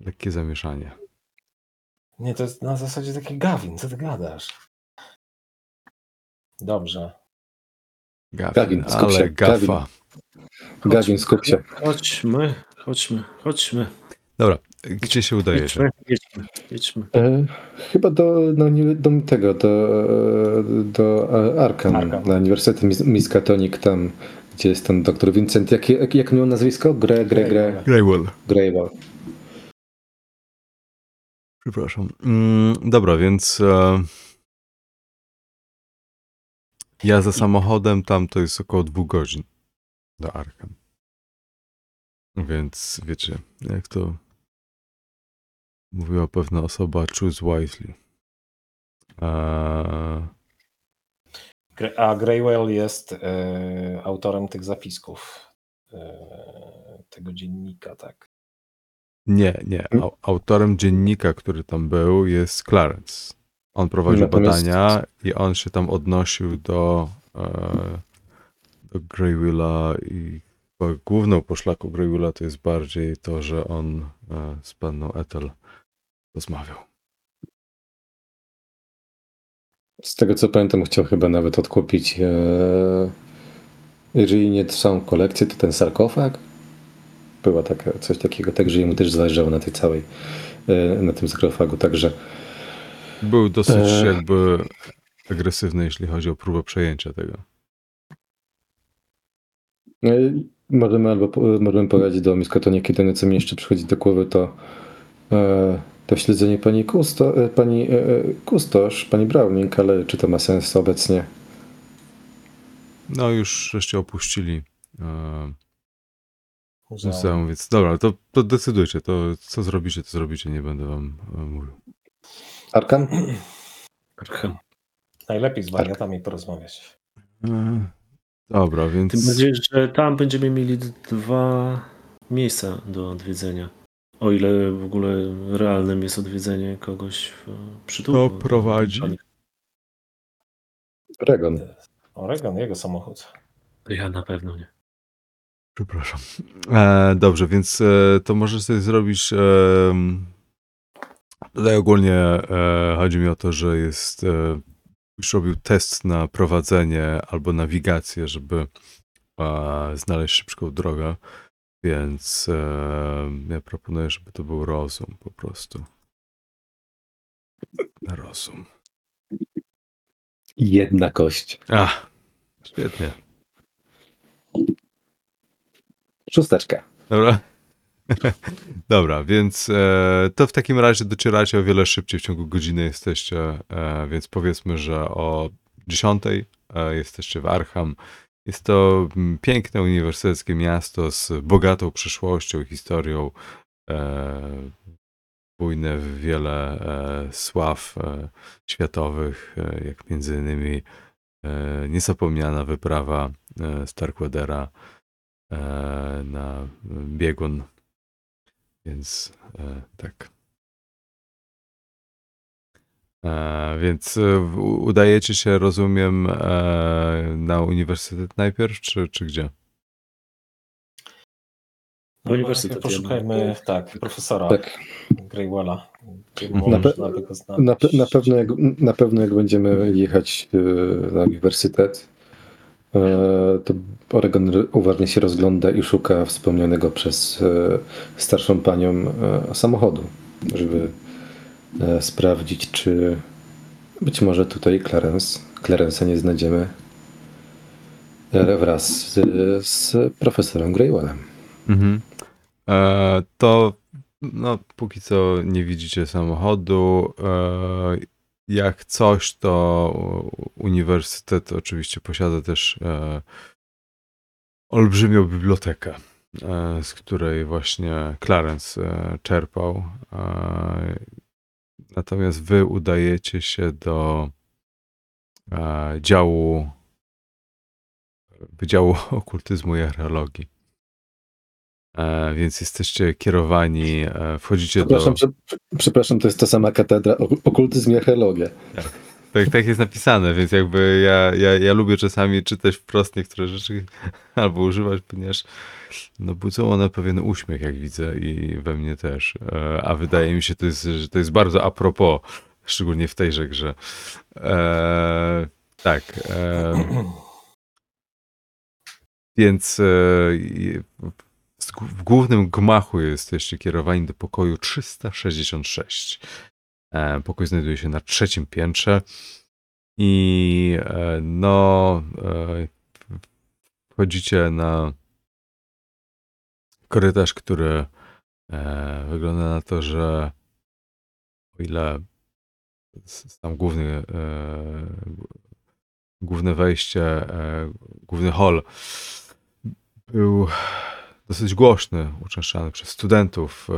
lekkie zamieszanie. Nie, to jest na zasadzie taki Gawin, co ty gadasz? Dobrze. Gawin, Gawin, skup się, ale gafa. Gawin. Gawin, skup się. Chodźmy, chodźmy, chodźmy. Dobra, gdzie się udajecie? Jedźmy, jedźmy. E, chyba do, no, nie, do tego, do, do Arkham, Arkham. na Uniwersytet Mis- Miskatonic, tam, gdzie jest ten doktor Vincent. Jak, jak, jak miał nazwisko? Gre, gre, gre, Greywall. Greywall. Przepraszam. Mm, dobra, więc e, ja za samochodem tam to jest około dwóch godzin do Arkham. Więc wiecie, jak to mówiła pewna osoba, choose wisely. Eee, A Greywell jest e, autorem tych zapisków. E, tego dziennika, tak. nie, nie. Au- autorem dziennika, który tam był, jest Clarence. On prowadził Natomiast- badania i on się tam odnosił do, e, do Greywilla i chyba główną poszlaką Greywilla to jest bardziej to, że on e, z panną Ethel rozmawiał. Z tego co pamiętam, chciał chyba nawet odkupić, e, jeżeli nie całą kolekcję, to ten sarkofag. Była taka, coś takiego, także jemu też zależało na tej całej, e, na tym sarkofagu, także Był dosyć E. jakby agresywny, jeśli chodzi o próbę przejęcia tego. e, możemy albo możemy poradzić do Miskatonia, jedyne co mi jeszcze przychodzi do głowy to e, to śledzenie pani, Kusto, e, pani e, e, Kustosz, pani Browning, ale czy to ma sens obecnie? No już żeście opuścili e, Muzeum. więc dobra, to, to decydujcie, to co zrobicie, to zrobicie, nie będę wam mówił. Arkan? Arkham. Najlepiej z wariatami porozmawiać. E, Dobra, więc... Tym bardziej, że tam będziemy mieli dwa miejsca do odwiedzenia. O ile w ogóle realnym jest odwiedzenie kogoś w przytułku. Kto prowadzi? Regon. Oregon, jego samochód. Ja na pewno nie. Przepraszam. E, dobrze, więc e, to możesz sobie zrobić. E, tutaj ogólnie e, chodzi mi o to, że jest. E, już robił test na prowadzenie albo nawigację, żeby e, znaleźć szybką drogę. Więc e, ja proponuję, żeby to był rozum po prostu. Rozum. Jedna kość. A, świetnie. Szósteczka. Dobra. [LAUGHS] Dobra, więc e, to w takim razie docieracie o wiele szybciej, w ciągu godziny jesteście, e, więc powiedzmy, że o 10 e, jesteście w Arkham. Jest to mm, piękne uniwersyteckie miasto z bogatą przyszłością, historią, e, bujne w wiele e, sław e, światowych, e, jak między innymi e, niezapomniana wyprawa e, Starkweathera e, na biegun. Więc tak. E, więc e, w- udajecie się, rozumiem, e, na uniwersytet najpierw, czy, czy gdzie? Na uniwersytet Poszukajmy, tak, profesora Tak. Greywella. Na można pe- by go znaleźć. Na, pe- na, pewno jak, na pewno jak będziemy jechać e, na uniwersytet, e, to Oregon r- uważnie się rozgląda i szuka wspomnianego przez e, starszą panią e, samochodu, żeby sprawdzić, czy być może tutaj Clarence, Clarence'a nie znajdziemy e, wraz z, z profesorem Greywellem. Mhm. E, to no, póki co nie widzicie samochodu. E, jak coś, to uniwersytet oczywiście posiada też e, olbrzymią bibliotekę, e, z której właśnie Clarence e, czerpał. E, natomiast wy udajecie się do e, działu Wydziału [LAUGHS] Okultyzmu i Archeologii. E, więc jesteście kierowani, e, wchodzicie do... Przepraszam, prze, przepraszam, to jest ta sama katedra, ok- okultyzm i archeologia. Tak, tak jest napisane, więc jakby ja, ja, ja lubię czasami czytać wprost niektóre rzeczy [LAUGHS] albo używać, ponieważ no, budzą one pewien uśmiech, jak widzę i we mnie też. E, A wydaje mi się, to jest, że to jest bardzo a propos, szczególnie w tejże grze. E, tak. E, więc e, w głównym gmachu jesteście kierowani do pokoju 366. E, Pokój znajduje się na trzecim piętrze. I e, no e, wchodzicie na korytarz, który wygląda na to, że o ile sam główny główne wejście, główny hall był dosyć głośny, uczęszczany przez studentów,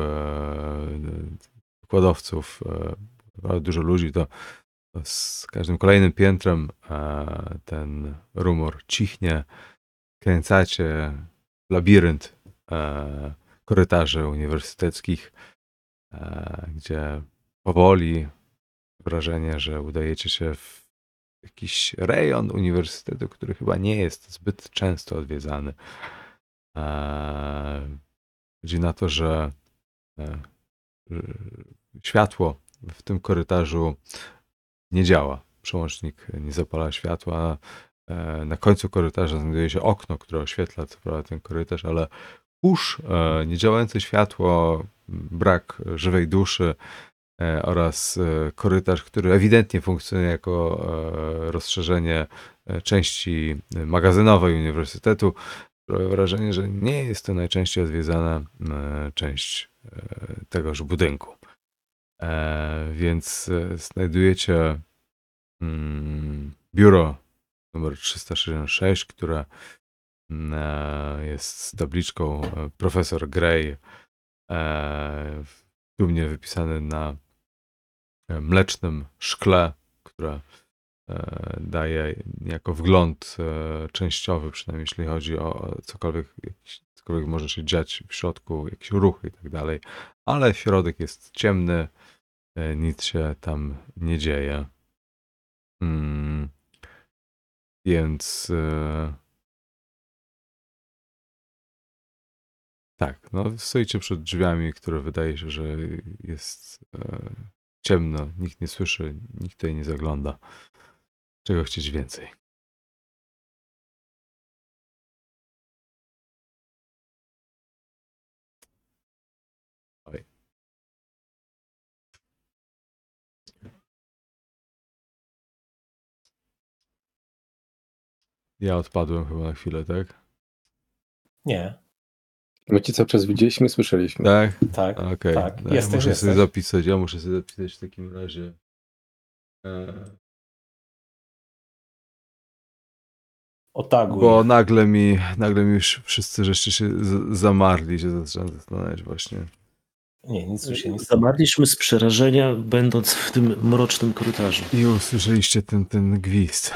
wykładowców, e, dużo ludzi, to, z każdym kolejnym piętrem e, ten rumor cichnie, kręcacie labirynt e, korytarzy uniwersyteckich, gdzie powoli wrażenie, że udajecie się w jakiś rejon uniwersytetu, który chyba nie jest zbyt często odwiedzany. Chodzi na to, że światło w tym korytarzu nie działa. Przełącznik nie zapala światła. E, Na końcu korytarza znajduje się okno, które oświetla ten korytarz, ale kurz, e, niedziałające światło, brak żywej duszy e, oraz korytarz, który ewidentnie funkcjonuje jako rozszerzenie części magazynowej uniwersytetu. Wrażenie, że nie jest to najczęściej odwiedzana część tegoż budynku. E, Więc e, znajdujecie mm, biuro numer 366, które mm, e, jest z tabliczką e, profesor Gray, e, dumnie wypisany na e, mlecznym szkle, które e, daje niejako wgląd e, częściowy, przynajmniej jeśli chodzi o cokolwiek, jakiś, cokolwiek może się dziać w środku, jakieś ruchy i tak dalej, ale środek jest ciemny, e, nic się tam nie dzieje. Mm. Więc e, tak, no stoicie przed drzwiami, które wydaje się, że jest e, ciemno, nikt nie słyszy, nikt tutaj nie zagląda. Czego chcieć więcej? Ja odpadłem chyba na chwilę, tak? Nie, My ci cały czas widzieliśmy słyszeliśmy. Tak? tak. Okej. Tak, No, ja jesteś, muszę sobie jesteś. zapisać, ja muszę sobie zapisać w takim razie. E, Otaguj. Bo nagle mi, nagle mi już wszyscy żeście się zamarli, się zaczynam zastanawiać właśnie. Nie, nic tu się nie stało. Zamarliśmy z przerażenia, będąc w tym mrocznym korytarzu. I usłyszeliście ten, ten gwizd.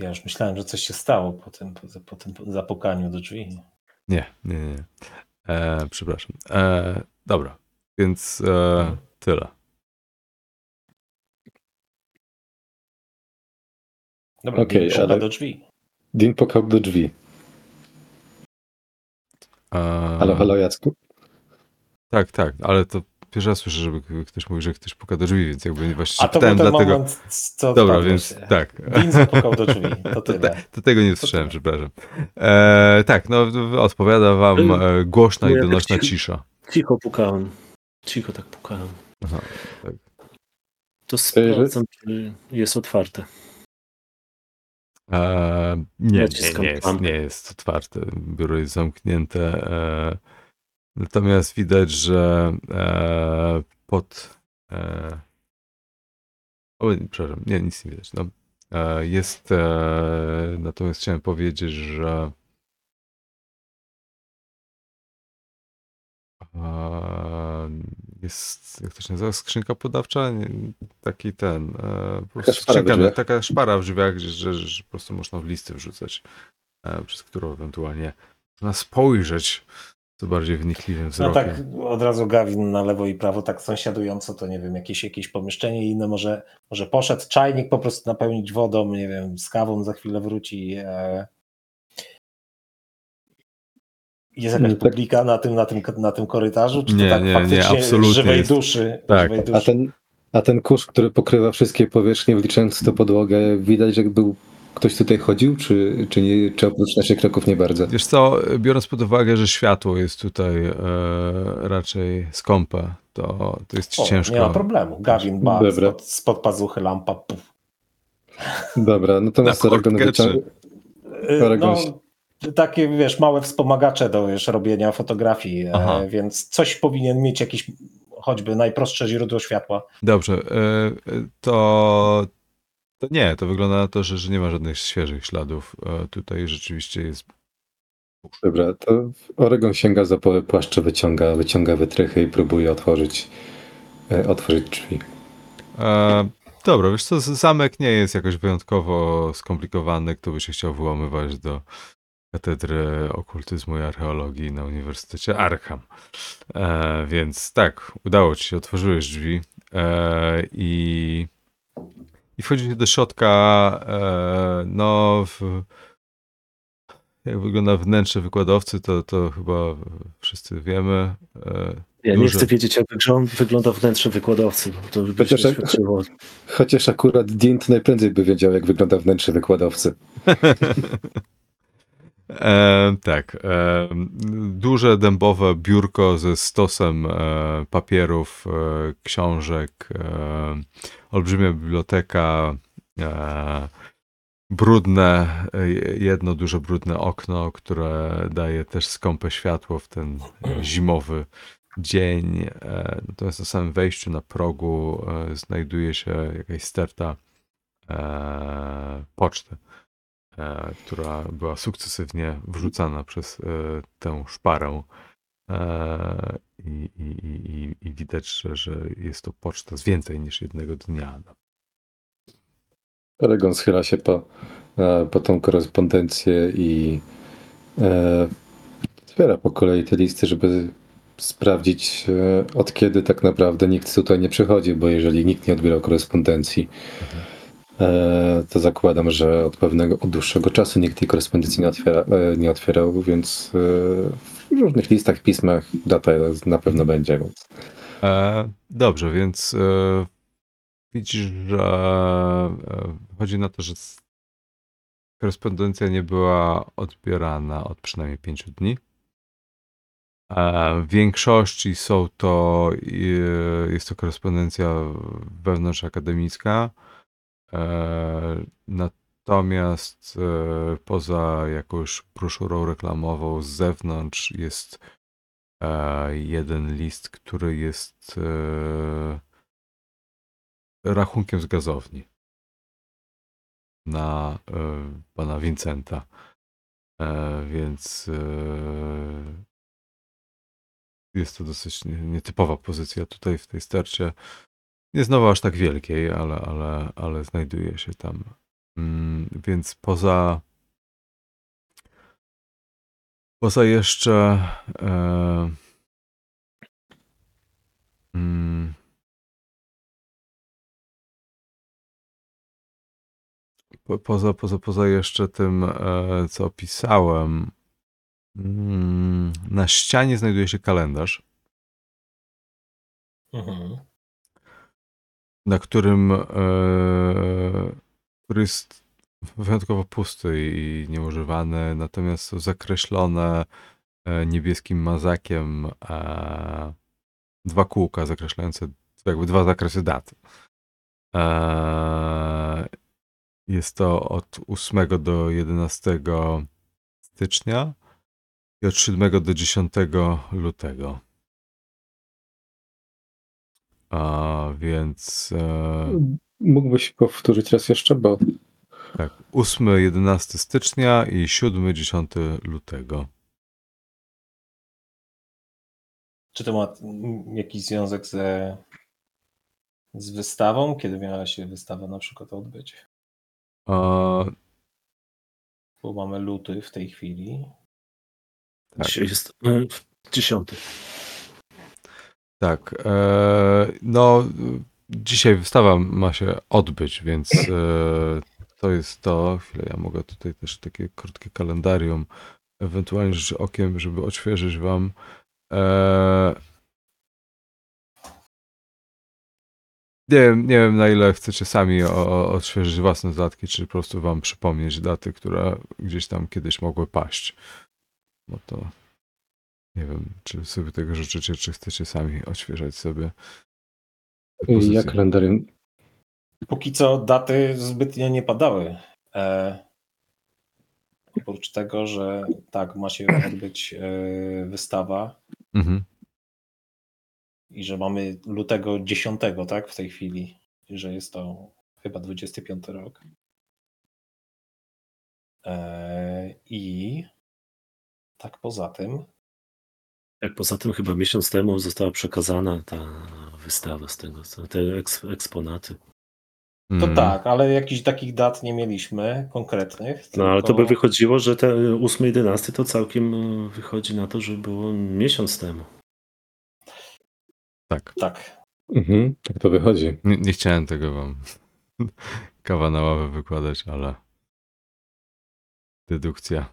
Ja już myślałem, że coś się stało po tym, po, po tym zapukaniu do drzwi. Nie, nie, nie. nie. E, przepraszam. E, dobra, więc e, tyle. Dobra, okay, ale- do drzwi. Dean pukał do drzwi. E, Halo, halo Jacku? Tak, tak, ale to pierwszy raz słyszę, żeby ktoś mówił, że ktoś puka do drzwi, więc jakby właściwie A to był pytałem ten dlatego. moment, co Dobra, więc tak. Dean zapukał do drzwi, to To, tyle. te, to tego nie usłyszałem, tyle. przepraszam. E, tak, no odpowiada wam e, głośna No i ja tak donośna ci- cisza. Cicho pukałem. Cicho tak pukałem. Aha, To sprawdzam, czy jest otwarte. E, nie, nie, nie, jest, nie jest otwarte. Biuro jest zamknięte. E, natomiast widać, że e, pod. E, o, przepraszam, nie, nic nie widać. No, e, jest. E, natomiast chciałem powiedzieć, że. E, jest, jak to się nazywa, skrzynka podawcza? Taki ten, e, po prostu szpara w skrzynka, drzwiach. taka szpara w drzwiach, że, że, że po prostu można w listy wrzucać, e, przez którą ewentualnie na spojrzeć co bardziej wnikliwym No wzrokiem. tak, od razu Gawin na lewo i prawo, tak sąsiadująco, to nie wiem, jakieś, jakieś pomieszczenie inne, może, może poszedł czajnik po prostu napełnić wodą, nie wiem, z kawą za chwilę wróci. E... Jest jakaś No tak. publika na tym, na, tym, na tym korytarzu? Czy Nie, to tak nie, nie, faktycznie absolutnie żywej jest- duszy? tak. Żywej A duszy. ten, a ten kurz, który pokrywa wszystkie powierzchnie, wliczając to podłogę, widać, że był ktoś tutaj chodził, czy, czy, nie, czy oprócz naszych kroków nie bardzo? Wiesz co, biorąc pod uwagę, że światło jest tutaj e, raczej skąpe, to, to jest O, ciężko. Nie ma problemu. Gawin, ba, Dobra. spod, spod pazuchy lampa. Puf. Dobra, natomiast Na Aragon wyciąga... Y, Paragon No, takie, wiesz, małe wspomagacze do wiesz, robienia fotografii, e, więc coś powinien mieć jakiś choćby najprostsze źródło światła. Dobrze, e, e, to, to nie, to wygląda na to, że, że nie ma żadnych świeżych śladów. E, Tutaj rzeczywiście jest. Dobra, to Oregon sięga za połę płaszcza, wyciąga, wyciąga wytrychy i próbuje otworzyć, e, otworzyć drzwi. E, dobra, wiesz co, zamek nie jest jakoś wyjątkowo skomplikowany. Kto by się chciał wyłamywać do katedry okultyzmu i archeologii na Uniwersytecie Arkham. E, więc tak, udało ci się, otworzyłeś drzwi e, i, i wchodzicie do środka. E, no, w, jak wygląda wnętrze wykładowcy, to, to chyba wszyscy wiemy. E, Ja nie Duże. chcę wiedzieć, jak wygląda, wnętrze wykładowcy, to by się Chociaż. Chociaż akurat Dint najprędzej by wiedział, jak wygląda wnętrze wykładowcy. [LAUGHS] E, tak. E, duże dębowe biurko ze stosem e, papierów, e, książek, e, olbrzymia biblioteka, e, brudne, jedno duże brudne okno, które daje też skąpe światło w ten zimowy dzień. Natomiast na samym wejściu na progu znajduje się jakaś sterta poczty która była sukcesywnie wrzucana przez e, tę szparę. E, i, i, i, i- widać, że, że jest to poczta z więcej niż jednego dnia. Oregon schyla się po, e, po tą korespondencję i e, po kolei te listy, żeby sprawdzić e, od kiedy tak naprawdę nikt tutaj nie przychodzi, bo jeżeli nikt nie odbierał korespondencji, e, to zakładam, że od pewnego, od dłuższego czasu nikt tej korespondencji nie, otwiera, e, nie otwierał, więc e, w różnych listach, pismach data na pewno będzie. Więc. E, dobrze, więc e, widzisz, że e, chodzi na to, że korespondencja nie była odbierana od przynajmniej pięciu dni. E, W większości są to, e, jest to korespondencja wewnątrzakademicka. E, Natomiast e, poza jakąś broszurą reklamową z zewnątrz jest e, jeden list, który jest e, rachunkiem z gazowni na e, pana Vincenta. E, Więc e, jest to dosyć nie- nietypowa pozycja tutaj w tej stercie. Nie znowu aż tak wielkiej, ale, ale, ale znajduje się tam. Mm, Więc poza poza jeszcze e, mm, po, poza, poza, poza jeszcze tym, e, co opisałem, mm, na ścianie znajduje się kalendarz. Mhm. Na którym e, który jest wyjątkowo pusty i nieużywany, natomiast zakreślone e, niebieskim mazakiem e, dwa kółka zakreślające jakby dwa zakresy dat. E, jest to od 8 do 11 stycznia i od 7 do 10 lutego. A więc e, Mógłbyś powtórzyć raz jeszcze, bo tak, 8-11 stycznia i 7-10 lutego. Czy to ma jakiś związek ze, z wystawą? Kiedy miała się wystawa na przykład odbyć? A, Bo mamy luty w tej chwili. Tak. Dzisiaj jest e, dziesiąty. Tak. E, no, dzisiaj wystawa ma się odbyć, więc e, to jest to. Chwilę, ja mogę tutaj też takie krótkie kalendarium, ewentualnie rzeczy okiem, żeby odświeżyć wam. E, nie, wiem, nie wiem, na ile chcecie sami odświeżyć własne dodatki, czy po prostu wam przypomnieć daty, które gdzieś tam kiedyś mogły paść. No to nie wiem, czy sobie tego życzycie, czy chcecie sami odświeżać sobie. te Ja pozycje. kalendarium Póki co daty zbytnio nie padały. E, oprócz tego, że tak, ma się odbyć e, wystawa Mhm. i że mamy lutego 10, tak, w tej chwili, i że jest to chyba 25 rok. E, I tak poza tym, Jak poza tym chyba miesiąc temu została przekazana ta wystawa z tego, te eks, eksponaty. to Mhm. tak, ale jakichś takich dat nie mieliśmy konkretnych. No ale to by tylko- wychodziło, że te 8 i 11 to całkiem e, wychodzi na to, że było miesiąc temu. Tak. Tak. Mhm, tak to wychodzi. Nie, nie chciałem tego wam [LAUGHS] kawa na ławę wykładać, ale dedukcja.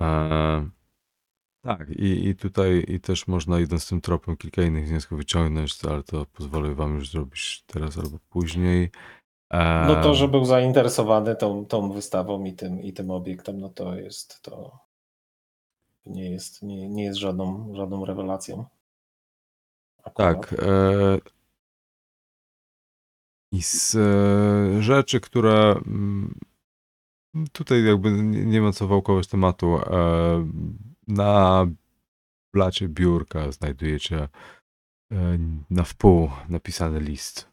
E, tak, i, i tutaj i też można idąc tym tropem kilka innych wniosków wyciągnąć, ale to pozwolę wam już zrobić teraz albo później. E, No to, że był zainteresowany tą, tą wystawą i tym, i tym obiektem, no to jest to nie jest, nie, nie jest żadną, żadną rewelacją. Akurat. Tak. E, I z e, rzeczy, które mm, tutaj jakby nie, nie ma co wałkować tematu. E, na blacie biurka znajdujecie e, na wpół napisany list,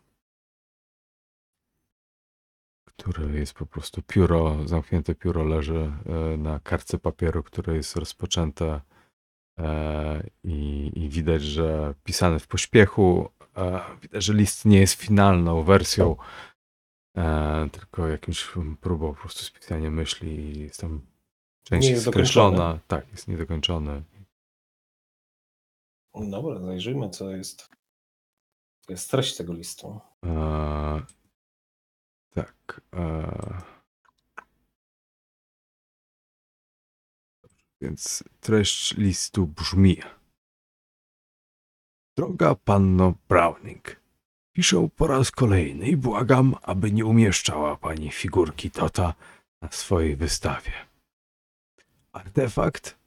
który jest po prostu pióro, zamknięte pióro leży e, na kartce papieru, które jest rozpoczęte E, i, i widać, że pisany w pośpiechu. Widać, że list nie jest finalną wersją, tylko jakimś próbą po prostu spisania myśli i jest tam część Nie jest skreślona. Tak, jest niedokończony. Dobra, zajrzyjmy, co jest, jest treść tego listu. E, tak. E, więc treść listu brzmi: Droga panno Browning, piszę po raz kolejny i błagam, aby nie umieszczała pani figurki Tota na swojej wystawie. Artefakt,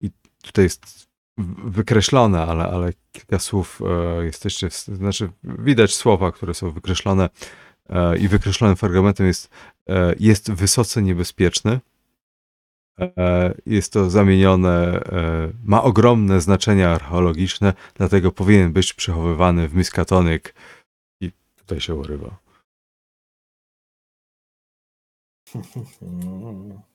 i tutaj jest wykreślone, ale, ale kilka słów e, jesteście, znaczy widać słowa, które są wykreślone e, i wykreślonym fragmentem jest, e, jest wysoce niebezpieczny. E, Jest to zamienione, ma ogromne znaczenie archeologiczne, dlatego powinien być przechowywany w Miskatonic. I tutaj się urywa. [LAUGHS]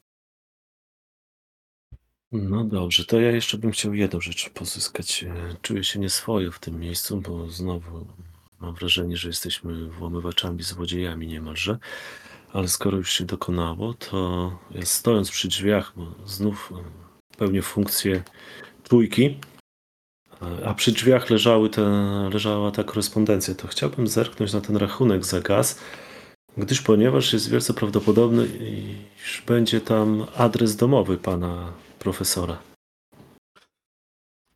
No dobrze, to ja jeszcze bym chciał jedną rzecz pozyskać. E, Czuję się nieswojo w tym miejscu, bo znowu mam wrażenie, że jesteśmy włamywaczami, złodziejami niemalże. Ale skoro już się dokonało, to ja stojąc przy drzwiach, bo znów e, pełnię funkcję trójki, e, a przy drzwiach leżały te, leżała ta korespondencja, to chciałbym zerknąć na ten rachunek za gaz, gdyż ponieważ jest wielce prawdopodobne, iż będzie tam adres domowy pana profesora.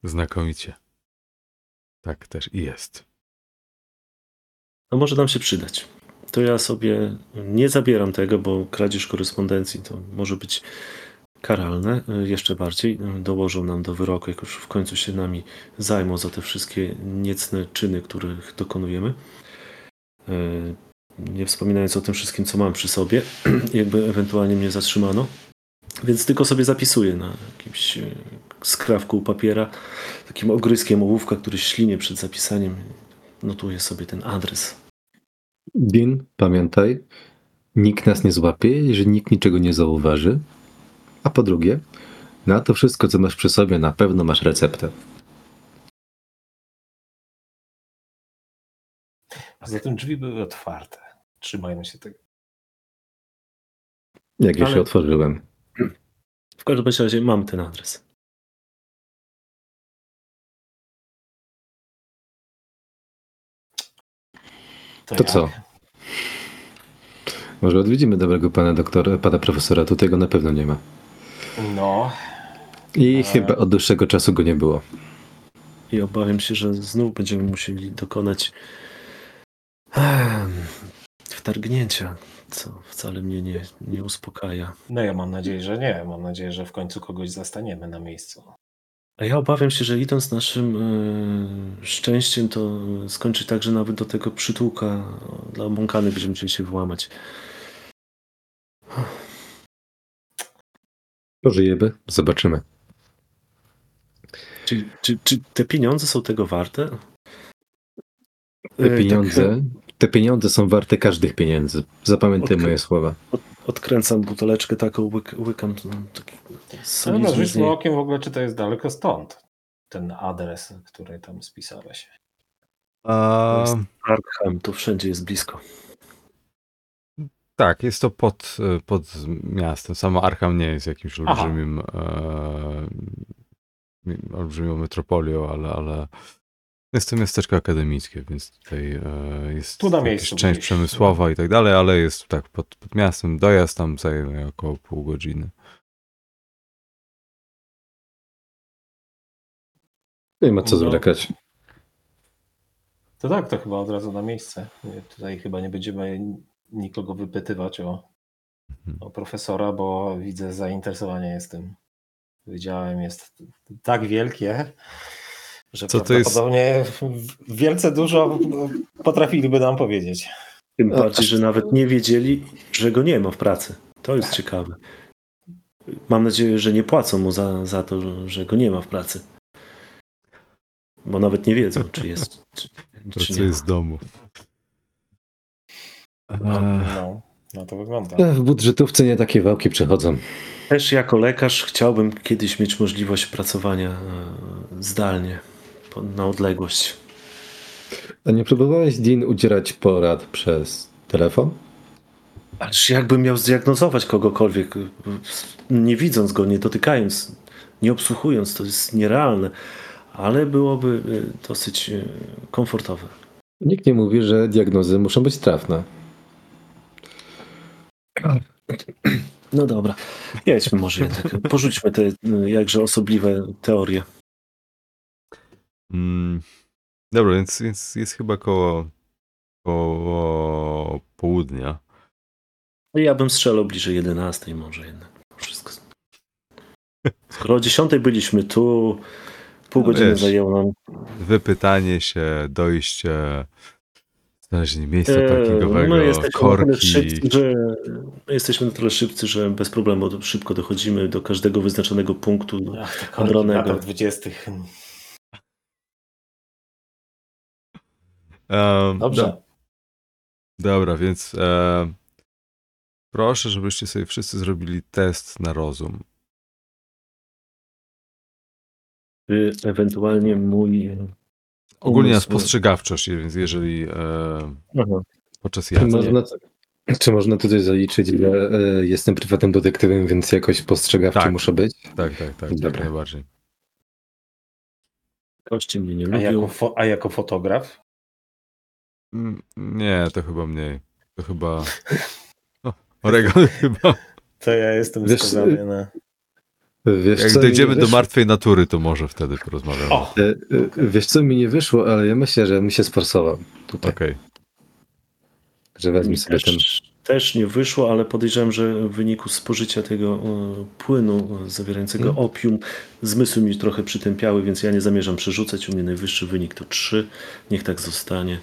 Znakomicie. Tak też i jest. No może nam się przydać. To ja sobie nie zabieram tego, bo kradzież korespondencji to może być karalne jeszcze bardziej. Y, Dołożą nam do wyroku, jak już w końcu się nami zajmą za te wszystkie niecne czyny, których dokonujemy. Y, Nie wspominając o tym wszystkim, co mam przy sobie, [CLEARS THROAT] jakby ewentualnie mnie zatrzymano. Więc tylko sobie zapisuję na jakimś y, skrawku papiera, takim ogryskiem ołówka, który ślinie przed zapisaniem. Notuję sobie ten adres. Din, pamiętaj, nikt nas nie złapie, że nikt niczego nie zauważy. A po drugie, na to wszystko, co masz przy sobie, na pewno masz receptę. Poza tym drzwi były otwarte. Trzymajmy się tego. Jak już Ale- się otworzyłem. W każdym razie mam ten adres. To jak? co? Może odwiedzimy dobrego pana doktora, pana profesora, tutaj go na pewno nie ma. No, I E. chyba od dłuższego czasu go nie było. I obawiam się, że znów będziemy musieli dokonać wtargnięcia, co wcale mnie nie, nie uspokaja. no ja mam nadzieję, że nie. Mam nadzieję, że w końcu kogoś zastaniemy na miejscu. A ja obawiam się, że idąc naszym e, szczęściem, to skończy tak, że nawet do tego przytułka dla Monkany będziemy musieli się włamać. Pożyjemy, zobaczymy. Czy, czy, czy te pieniądze są tego warte? Te E, pieniądze, Tak, te pieniądze są warte każdych pieniędzy. Zapamiętaj Okej. moje słowa. od, odkręcam buteleczkę taką, łyk, łykam no, taki No z rzućmy okiem w ogóle, czy to jest daleko stąd. Ten adres, który tam spisałeś. A, jest- Arkham, tu wszędzie jest blisko. tak, jest to pod, pod miastem. Samo Arkham nie jest jakimś olbrzymim, e, mi- olbrzymią metropolią, ale, ale jest to miasteczko akademickie, więc tutaj e, jest Tu na miejscu część przemysłowa i tak dalej, ale jest tak pod, pod miastem. Dojazd tam zajmuje około pół godziny. Nie ma co No. zwlekać. To tak, to chyba od razu na miejsce. Tutaj chyba nie będziemy nikogo wypytywać o, Mhm. o profesora, bo widzę zainteresowanie jest tym wydziałem jest tak wielkie, że Co to jest? prawdopodobnie wielce dużo potrafiliby nam powiedzieć. Tym No, bardziej, że nawet nie wiedzieli, że go nie ma w pracy. To jest ciekawe. Mam nadzieję, że nie płacą mu za, za to, że- go nie ma w pracy. Bo nawet nie wiedzą, czy jest, [LAUGHS] czy, czy nie. z domu. No, E, no, no to wygląda. W budżetówce nie takie wałki przechodzą. Też jako lekarz chciałbym kiedyś mieć możliwość pracowania e, zdalnie, na odległość. A nie próbowałeś, Dean, udzielać porad przez telefon? Ależ jakbym miał zdiagnozować kogokolwiek, e, nie widząc go, nie dotykając, nie obsłuchując, to jest nierealne, ale byłoby e, dosyć e, komfortowe. Nikt nie mówi, że diagnozy muszą być trafne. No dobra, jedźmy może jednak. Porzućmy te y, jakże osobliwe teorie. Mm, dobra, więc, więc jest chyba koło, koło południa. Ja bym strzelał bliżej 11 może jednak. Wszystko. Skoro o 10 byliśmy tu, pół No godziny wiesz. zajęło nam. Wypytanie się, dojście, znalezienie miejsca Eee, parkingowego, my jesteśmy na tyle korki. szybcy, że my jesteśmy na tyle szybcy, że bez problemu szybko dochodzimy do każdego wyznaczonego punktu. Ach, Hadronego. latach 20. Dobrze. do- dobra, więc e, proszę, żebyście sobie wszyscy zrobili test na rozum. Y, Ewentualnie mój. Ogólnie na spostrzegawczość, więc jeżeli e, podczas Czy jazdy. można, czy można tutaj zaliczyć, że e, jestem prywatnym detektywem, więc jakoś postrzegawczy Tak. muszę być? Tak, tak, tak, jak Dobra. najbardziej. Kości mnie nie A lubią. jako, fo- a jako fotograf? Mm, Nie, to chyba mniej. To chyba. O, Oregon [LAUGHS] chyba. To ja jestem Wiesz, skazany na... Wiesz, Jak co mi dojdziemy nie do wyszło? martwej natury, to może wtedy porozmawiamy. O! E, e, Wiesz co, mi nie wyszło, ale ja myślę, że mi się sforsował tutaj, Okej. że wezmę Mi sobie ten... też, też nie wyszło, ale podejrzewam, że w wyniku spożycia tego e, płynu e, zawierającego Hmm. opium zmysły mi trochę przytępiały, więc ja nie zamierzam przerzucać. U mnie najwyższy wynik to 3. Niech tak zostanie.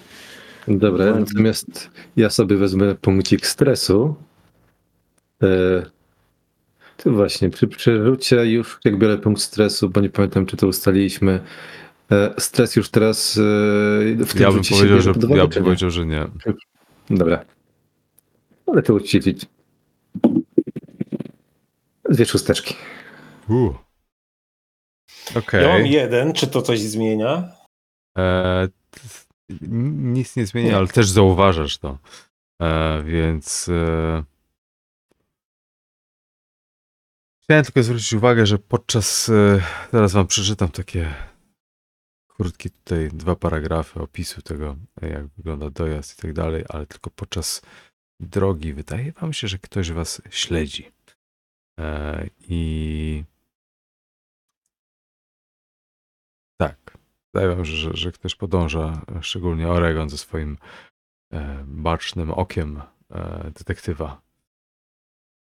Dobra, natomiast ja sobie wezmę punkcik stresu. E, tu właśnie, przy przerzucie już jak biorę punkt stresu, bo nie pamiętam, czy to ustaliliśmy. E, stres już teraz e, w tym Ja bym powiedział, że ja bym nie? powiedział, że nie. Dobra. Ale to ućwiczyć. Dwie szósteczki. Uh. Okej. Ja mam jeden, czy to coś zmienia? E, nic nie zmienia, ale też zauważasz to. E, więc. E, Chciałem tylko zwrócić uwagę, że podczas. e, Zaraz wam przeczytam takie krótkie tutaj dwa paragrafy opisu tego, jak wygląda dojazd i tak dalej, ale tylko podczas drogi wydaje wam się, że ktoś was śledzi. E, I tak, wydaje wam się, że, że ktoś podąża, e, szczególnie Oregon ze swoim e, bacznym okiem e, detektywa.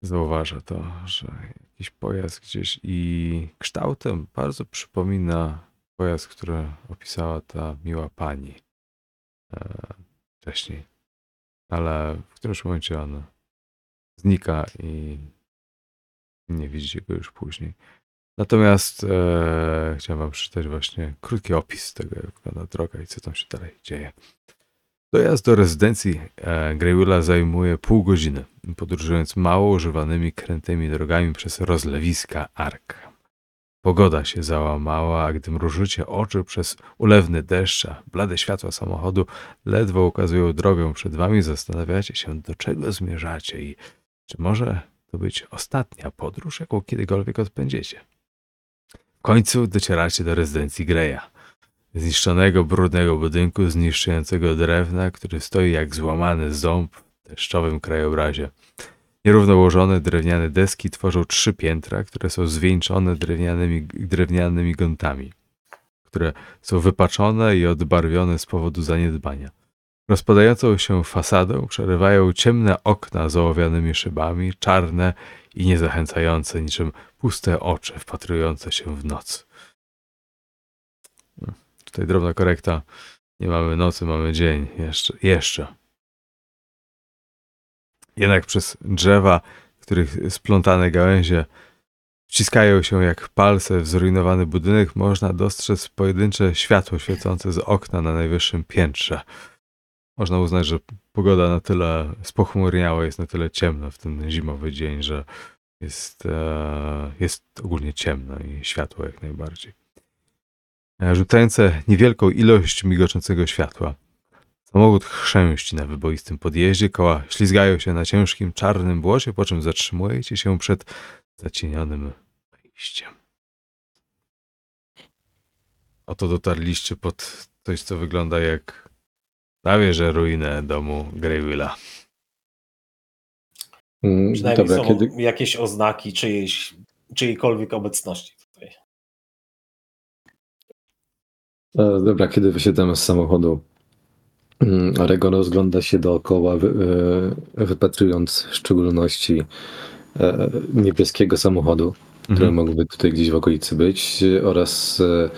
Zauważa to, że jakiś pojazd gdzieś i kształtem bardzo przypomina pojazd, który opisała ta miła pani wcześniej. Ale w którymś momencie on znika i nie widzicie go już później. Natomiast e, chciałem wam przeczytać właśnie krótki opis tego, jak wygląda droga i co tam się dalej dzieje. Dojazd do rezydencji e, Greywilla zajmuje pół godziny, podróżując mało używanymi krętymi drogami przez rozlewiska Ark. Pogoda się załamała, a gdy mrużycie oczy przez ulewny deszcz, a blade światła samochodu ledwo ukazują drogę przed wami, zastanawiacie się, do czego zmierzacie i czy może to być ostatnia podróż, jaką kiedykolwiek odbędziecie. W końcu docieracie do rezydencji Greya zniszczonego, brudnego budynku, zniszczającego drewna, który stoi jak złamany ząb w deszczowym krajobrazie. Nierówno ułożone drewniane deski tworzą trzy piętra, które są zwieńczone drewnianymi, drewnianymi gątami, które są wypaczone i odbarwione z powodu zaniedbania. Rozpadającą się fasadę przerywają ciemne okna z ołowianymi szybami, czarne i niezachęcające, niczym puste oczy wpatrujące się w noc. Tutaj drobna korekta. Nie mamy nocy, mamy dzień. Jeszcze. jeszcze. Jednak przez drzewa, których splątane gałęzie wciskają się jak palce w zrujnowany budynek, można dostrzec pojedyncze światło świecące z okna na najwyższym piętrze. Można uznać, że pogoda na tyle spochmurniała, jest na tyle ciemna w ten zimowy dzień, że jest, e, jest ogólnie ciemno i światło jak najbardziej rzucające niewielką ilość migoczącego światła. Samochód chrzęści na wyboistym podjeździe, koła ślizgają się na ciężkim czarnym błocie, po czym zatrzymujecie się przed zacienionym wejściem. Oto dotarliście pod coś, co wygląda jak prawie że ruinę domu Greywilla. Mm, Przynajmniej Dobra, są kiedy, jakieś oznaki czyjejś, czyjejkolwiek obecności tutaj. e, dobra, kiedy wysiadamy z samochodu, mm, Oregon rozgląda się dookoła, wy, e, wypatrując w szczególności e, niebieskiego samochodu, który Mhm. mógłby tutaj gdzieś w okolicy być, oraz e,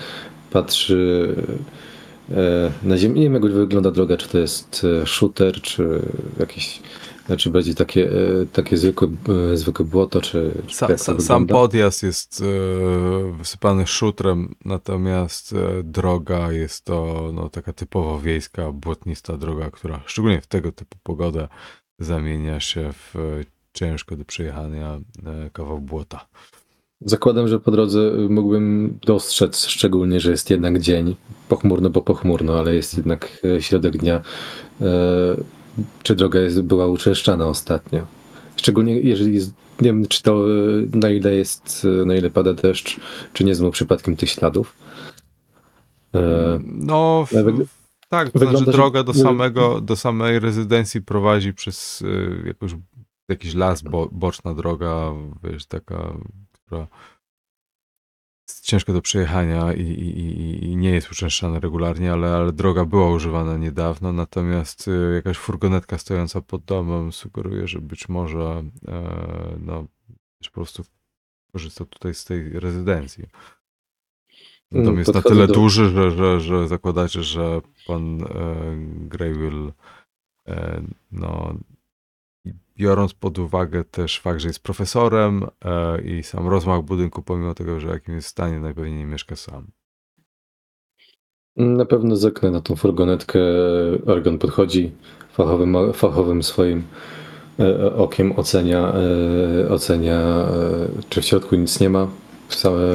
patrzy na ziemię. Nie wiem, jak wygląda droga, czy to jest e, shooter, czy jakieś, czy bardziej takie, e, takie zwykłe, e, zwykłe błoto, czy, czy Sa, sam podjazd jest e, wysypany szutrem, natomiast e, droga jest to no, taka typowo wiejska, błotnista droga, która szczególnie w tego typu pogodę zamienia się w e, ciężko do przejechania e, kawał błota. Zakładam, że po drodze mógłbym dostrzec, szczególnie, że jest jednak dzień, pochmurno, bo pochmurno, ale jest jednak e, środek dnia. E, Czy droga jest, była uczęszczana ostatnio? Szczególnie jeżeli, jest- nie wiem, czy to e, na ile jest, na ile pada deszcz, czy nie zmył przypadkiem tych śladów. No, w, tak, to wygląda, znaczy droga do samego, do samej rezydencji prowadzi przez y, jakąś, jakiś las, bo, boczna droga, wiesz, taka, która jest ciężko do przejechania i, i, i- i nie jest uczęszczana regularnie, ale, ale droga była używana niedawno, natomiast y, jakaś furgonetka stojąca pod domem sugeruje, że być może e, no, po prostu korzysta tutaj z tej rezydencji. Dom Mm, jest na tyle do- duży, że, że, że zakładacie, że pan e, Greywill, e, no, biorąc pod uwagę też fakt, że jest profesorem e, i sam rozmach budynku, pomimo tego, że jakim jest stanie, najpewniej nie mieszka sam. Na pewno zerknę na tą furgonetkę. Oregon podchodzi fachowym, fachowym swoim e, okiem, ocenia, e, ocenia e, czy w środku nic nie ma.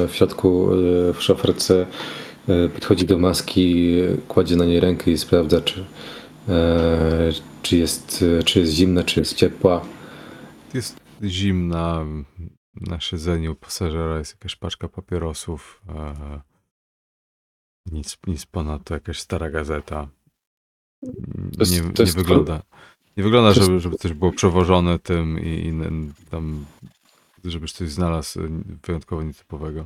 W, środku e, w szoferce e, podchodzi do maski, kładzie na niej rękę i sprawdza, czy, e, czy, jest, czy jest zimna, czy jest ciepła. Jest zimna, na siedzeniu pasażera jest jakaś paczka papierosów. E, nic, nic ponadto, jakaś stara gazeta. To jest- nie, nie jest- wygląda. Nie wygląda, jest- żeby, żeby coś było przewożone tym i, i tam, żebyś coś znalazł e, wyjątkowo nietypowego.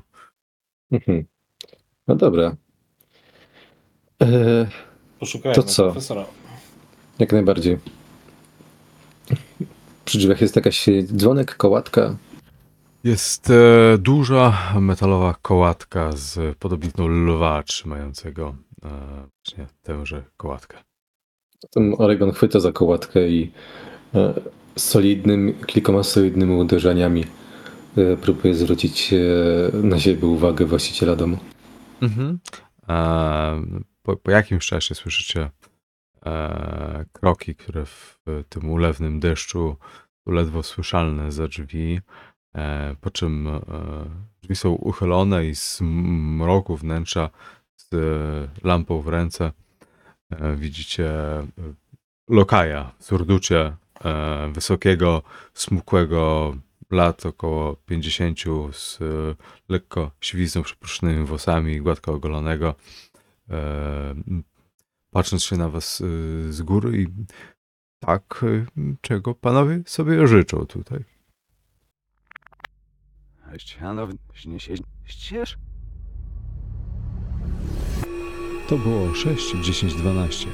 Mhm. No dobra. E, Poszukajmy To co? profesora. Jak najbardziej. Przy drzwiach jest jakaś dzwonek, kołatka. Jest e, duża metalowa kołatka z podobizną lwa trzymającego e, właśnie tęże kołatkę. Oregon chwyta za kołatkę i e, solidnym, kilkoma solidnymi uderzeniami e, próbuje zwrócić e, na siebie uwagę właściciela domu. Mhm. E, po, po jakimś czasie słyszycie e, kroki, które w tym ulewnym deszczu ledwo słyszalne za drzwi, e, po czym e, drzwi są uchylone i z mroku wnętrza z e, lampą w ręce e, widzicie e, lokaja w surducie e, wysokiego, smukłego, lat około 50 z e, lekko siwizną przepuszczonymi włosami, gładko ogolonego, e, patrząc się na was e, z góry i tak, e, czego panowie sobie życzą tutaj. Ścież? To było 6, 10, 12.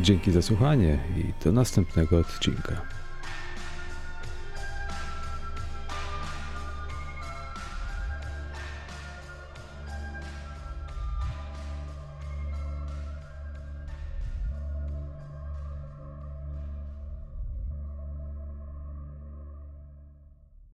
Dzięki za słuchanie i do następnego odcinka.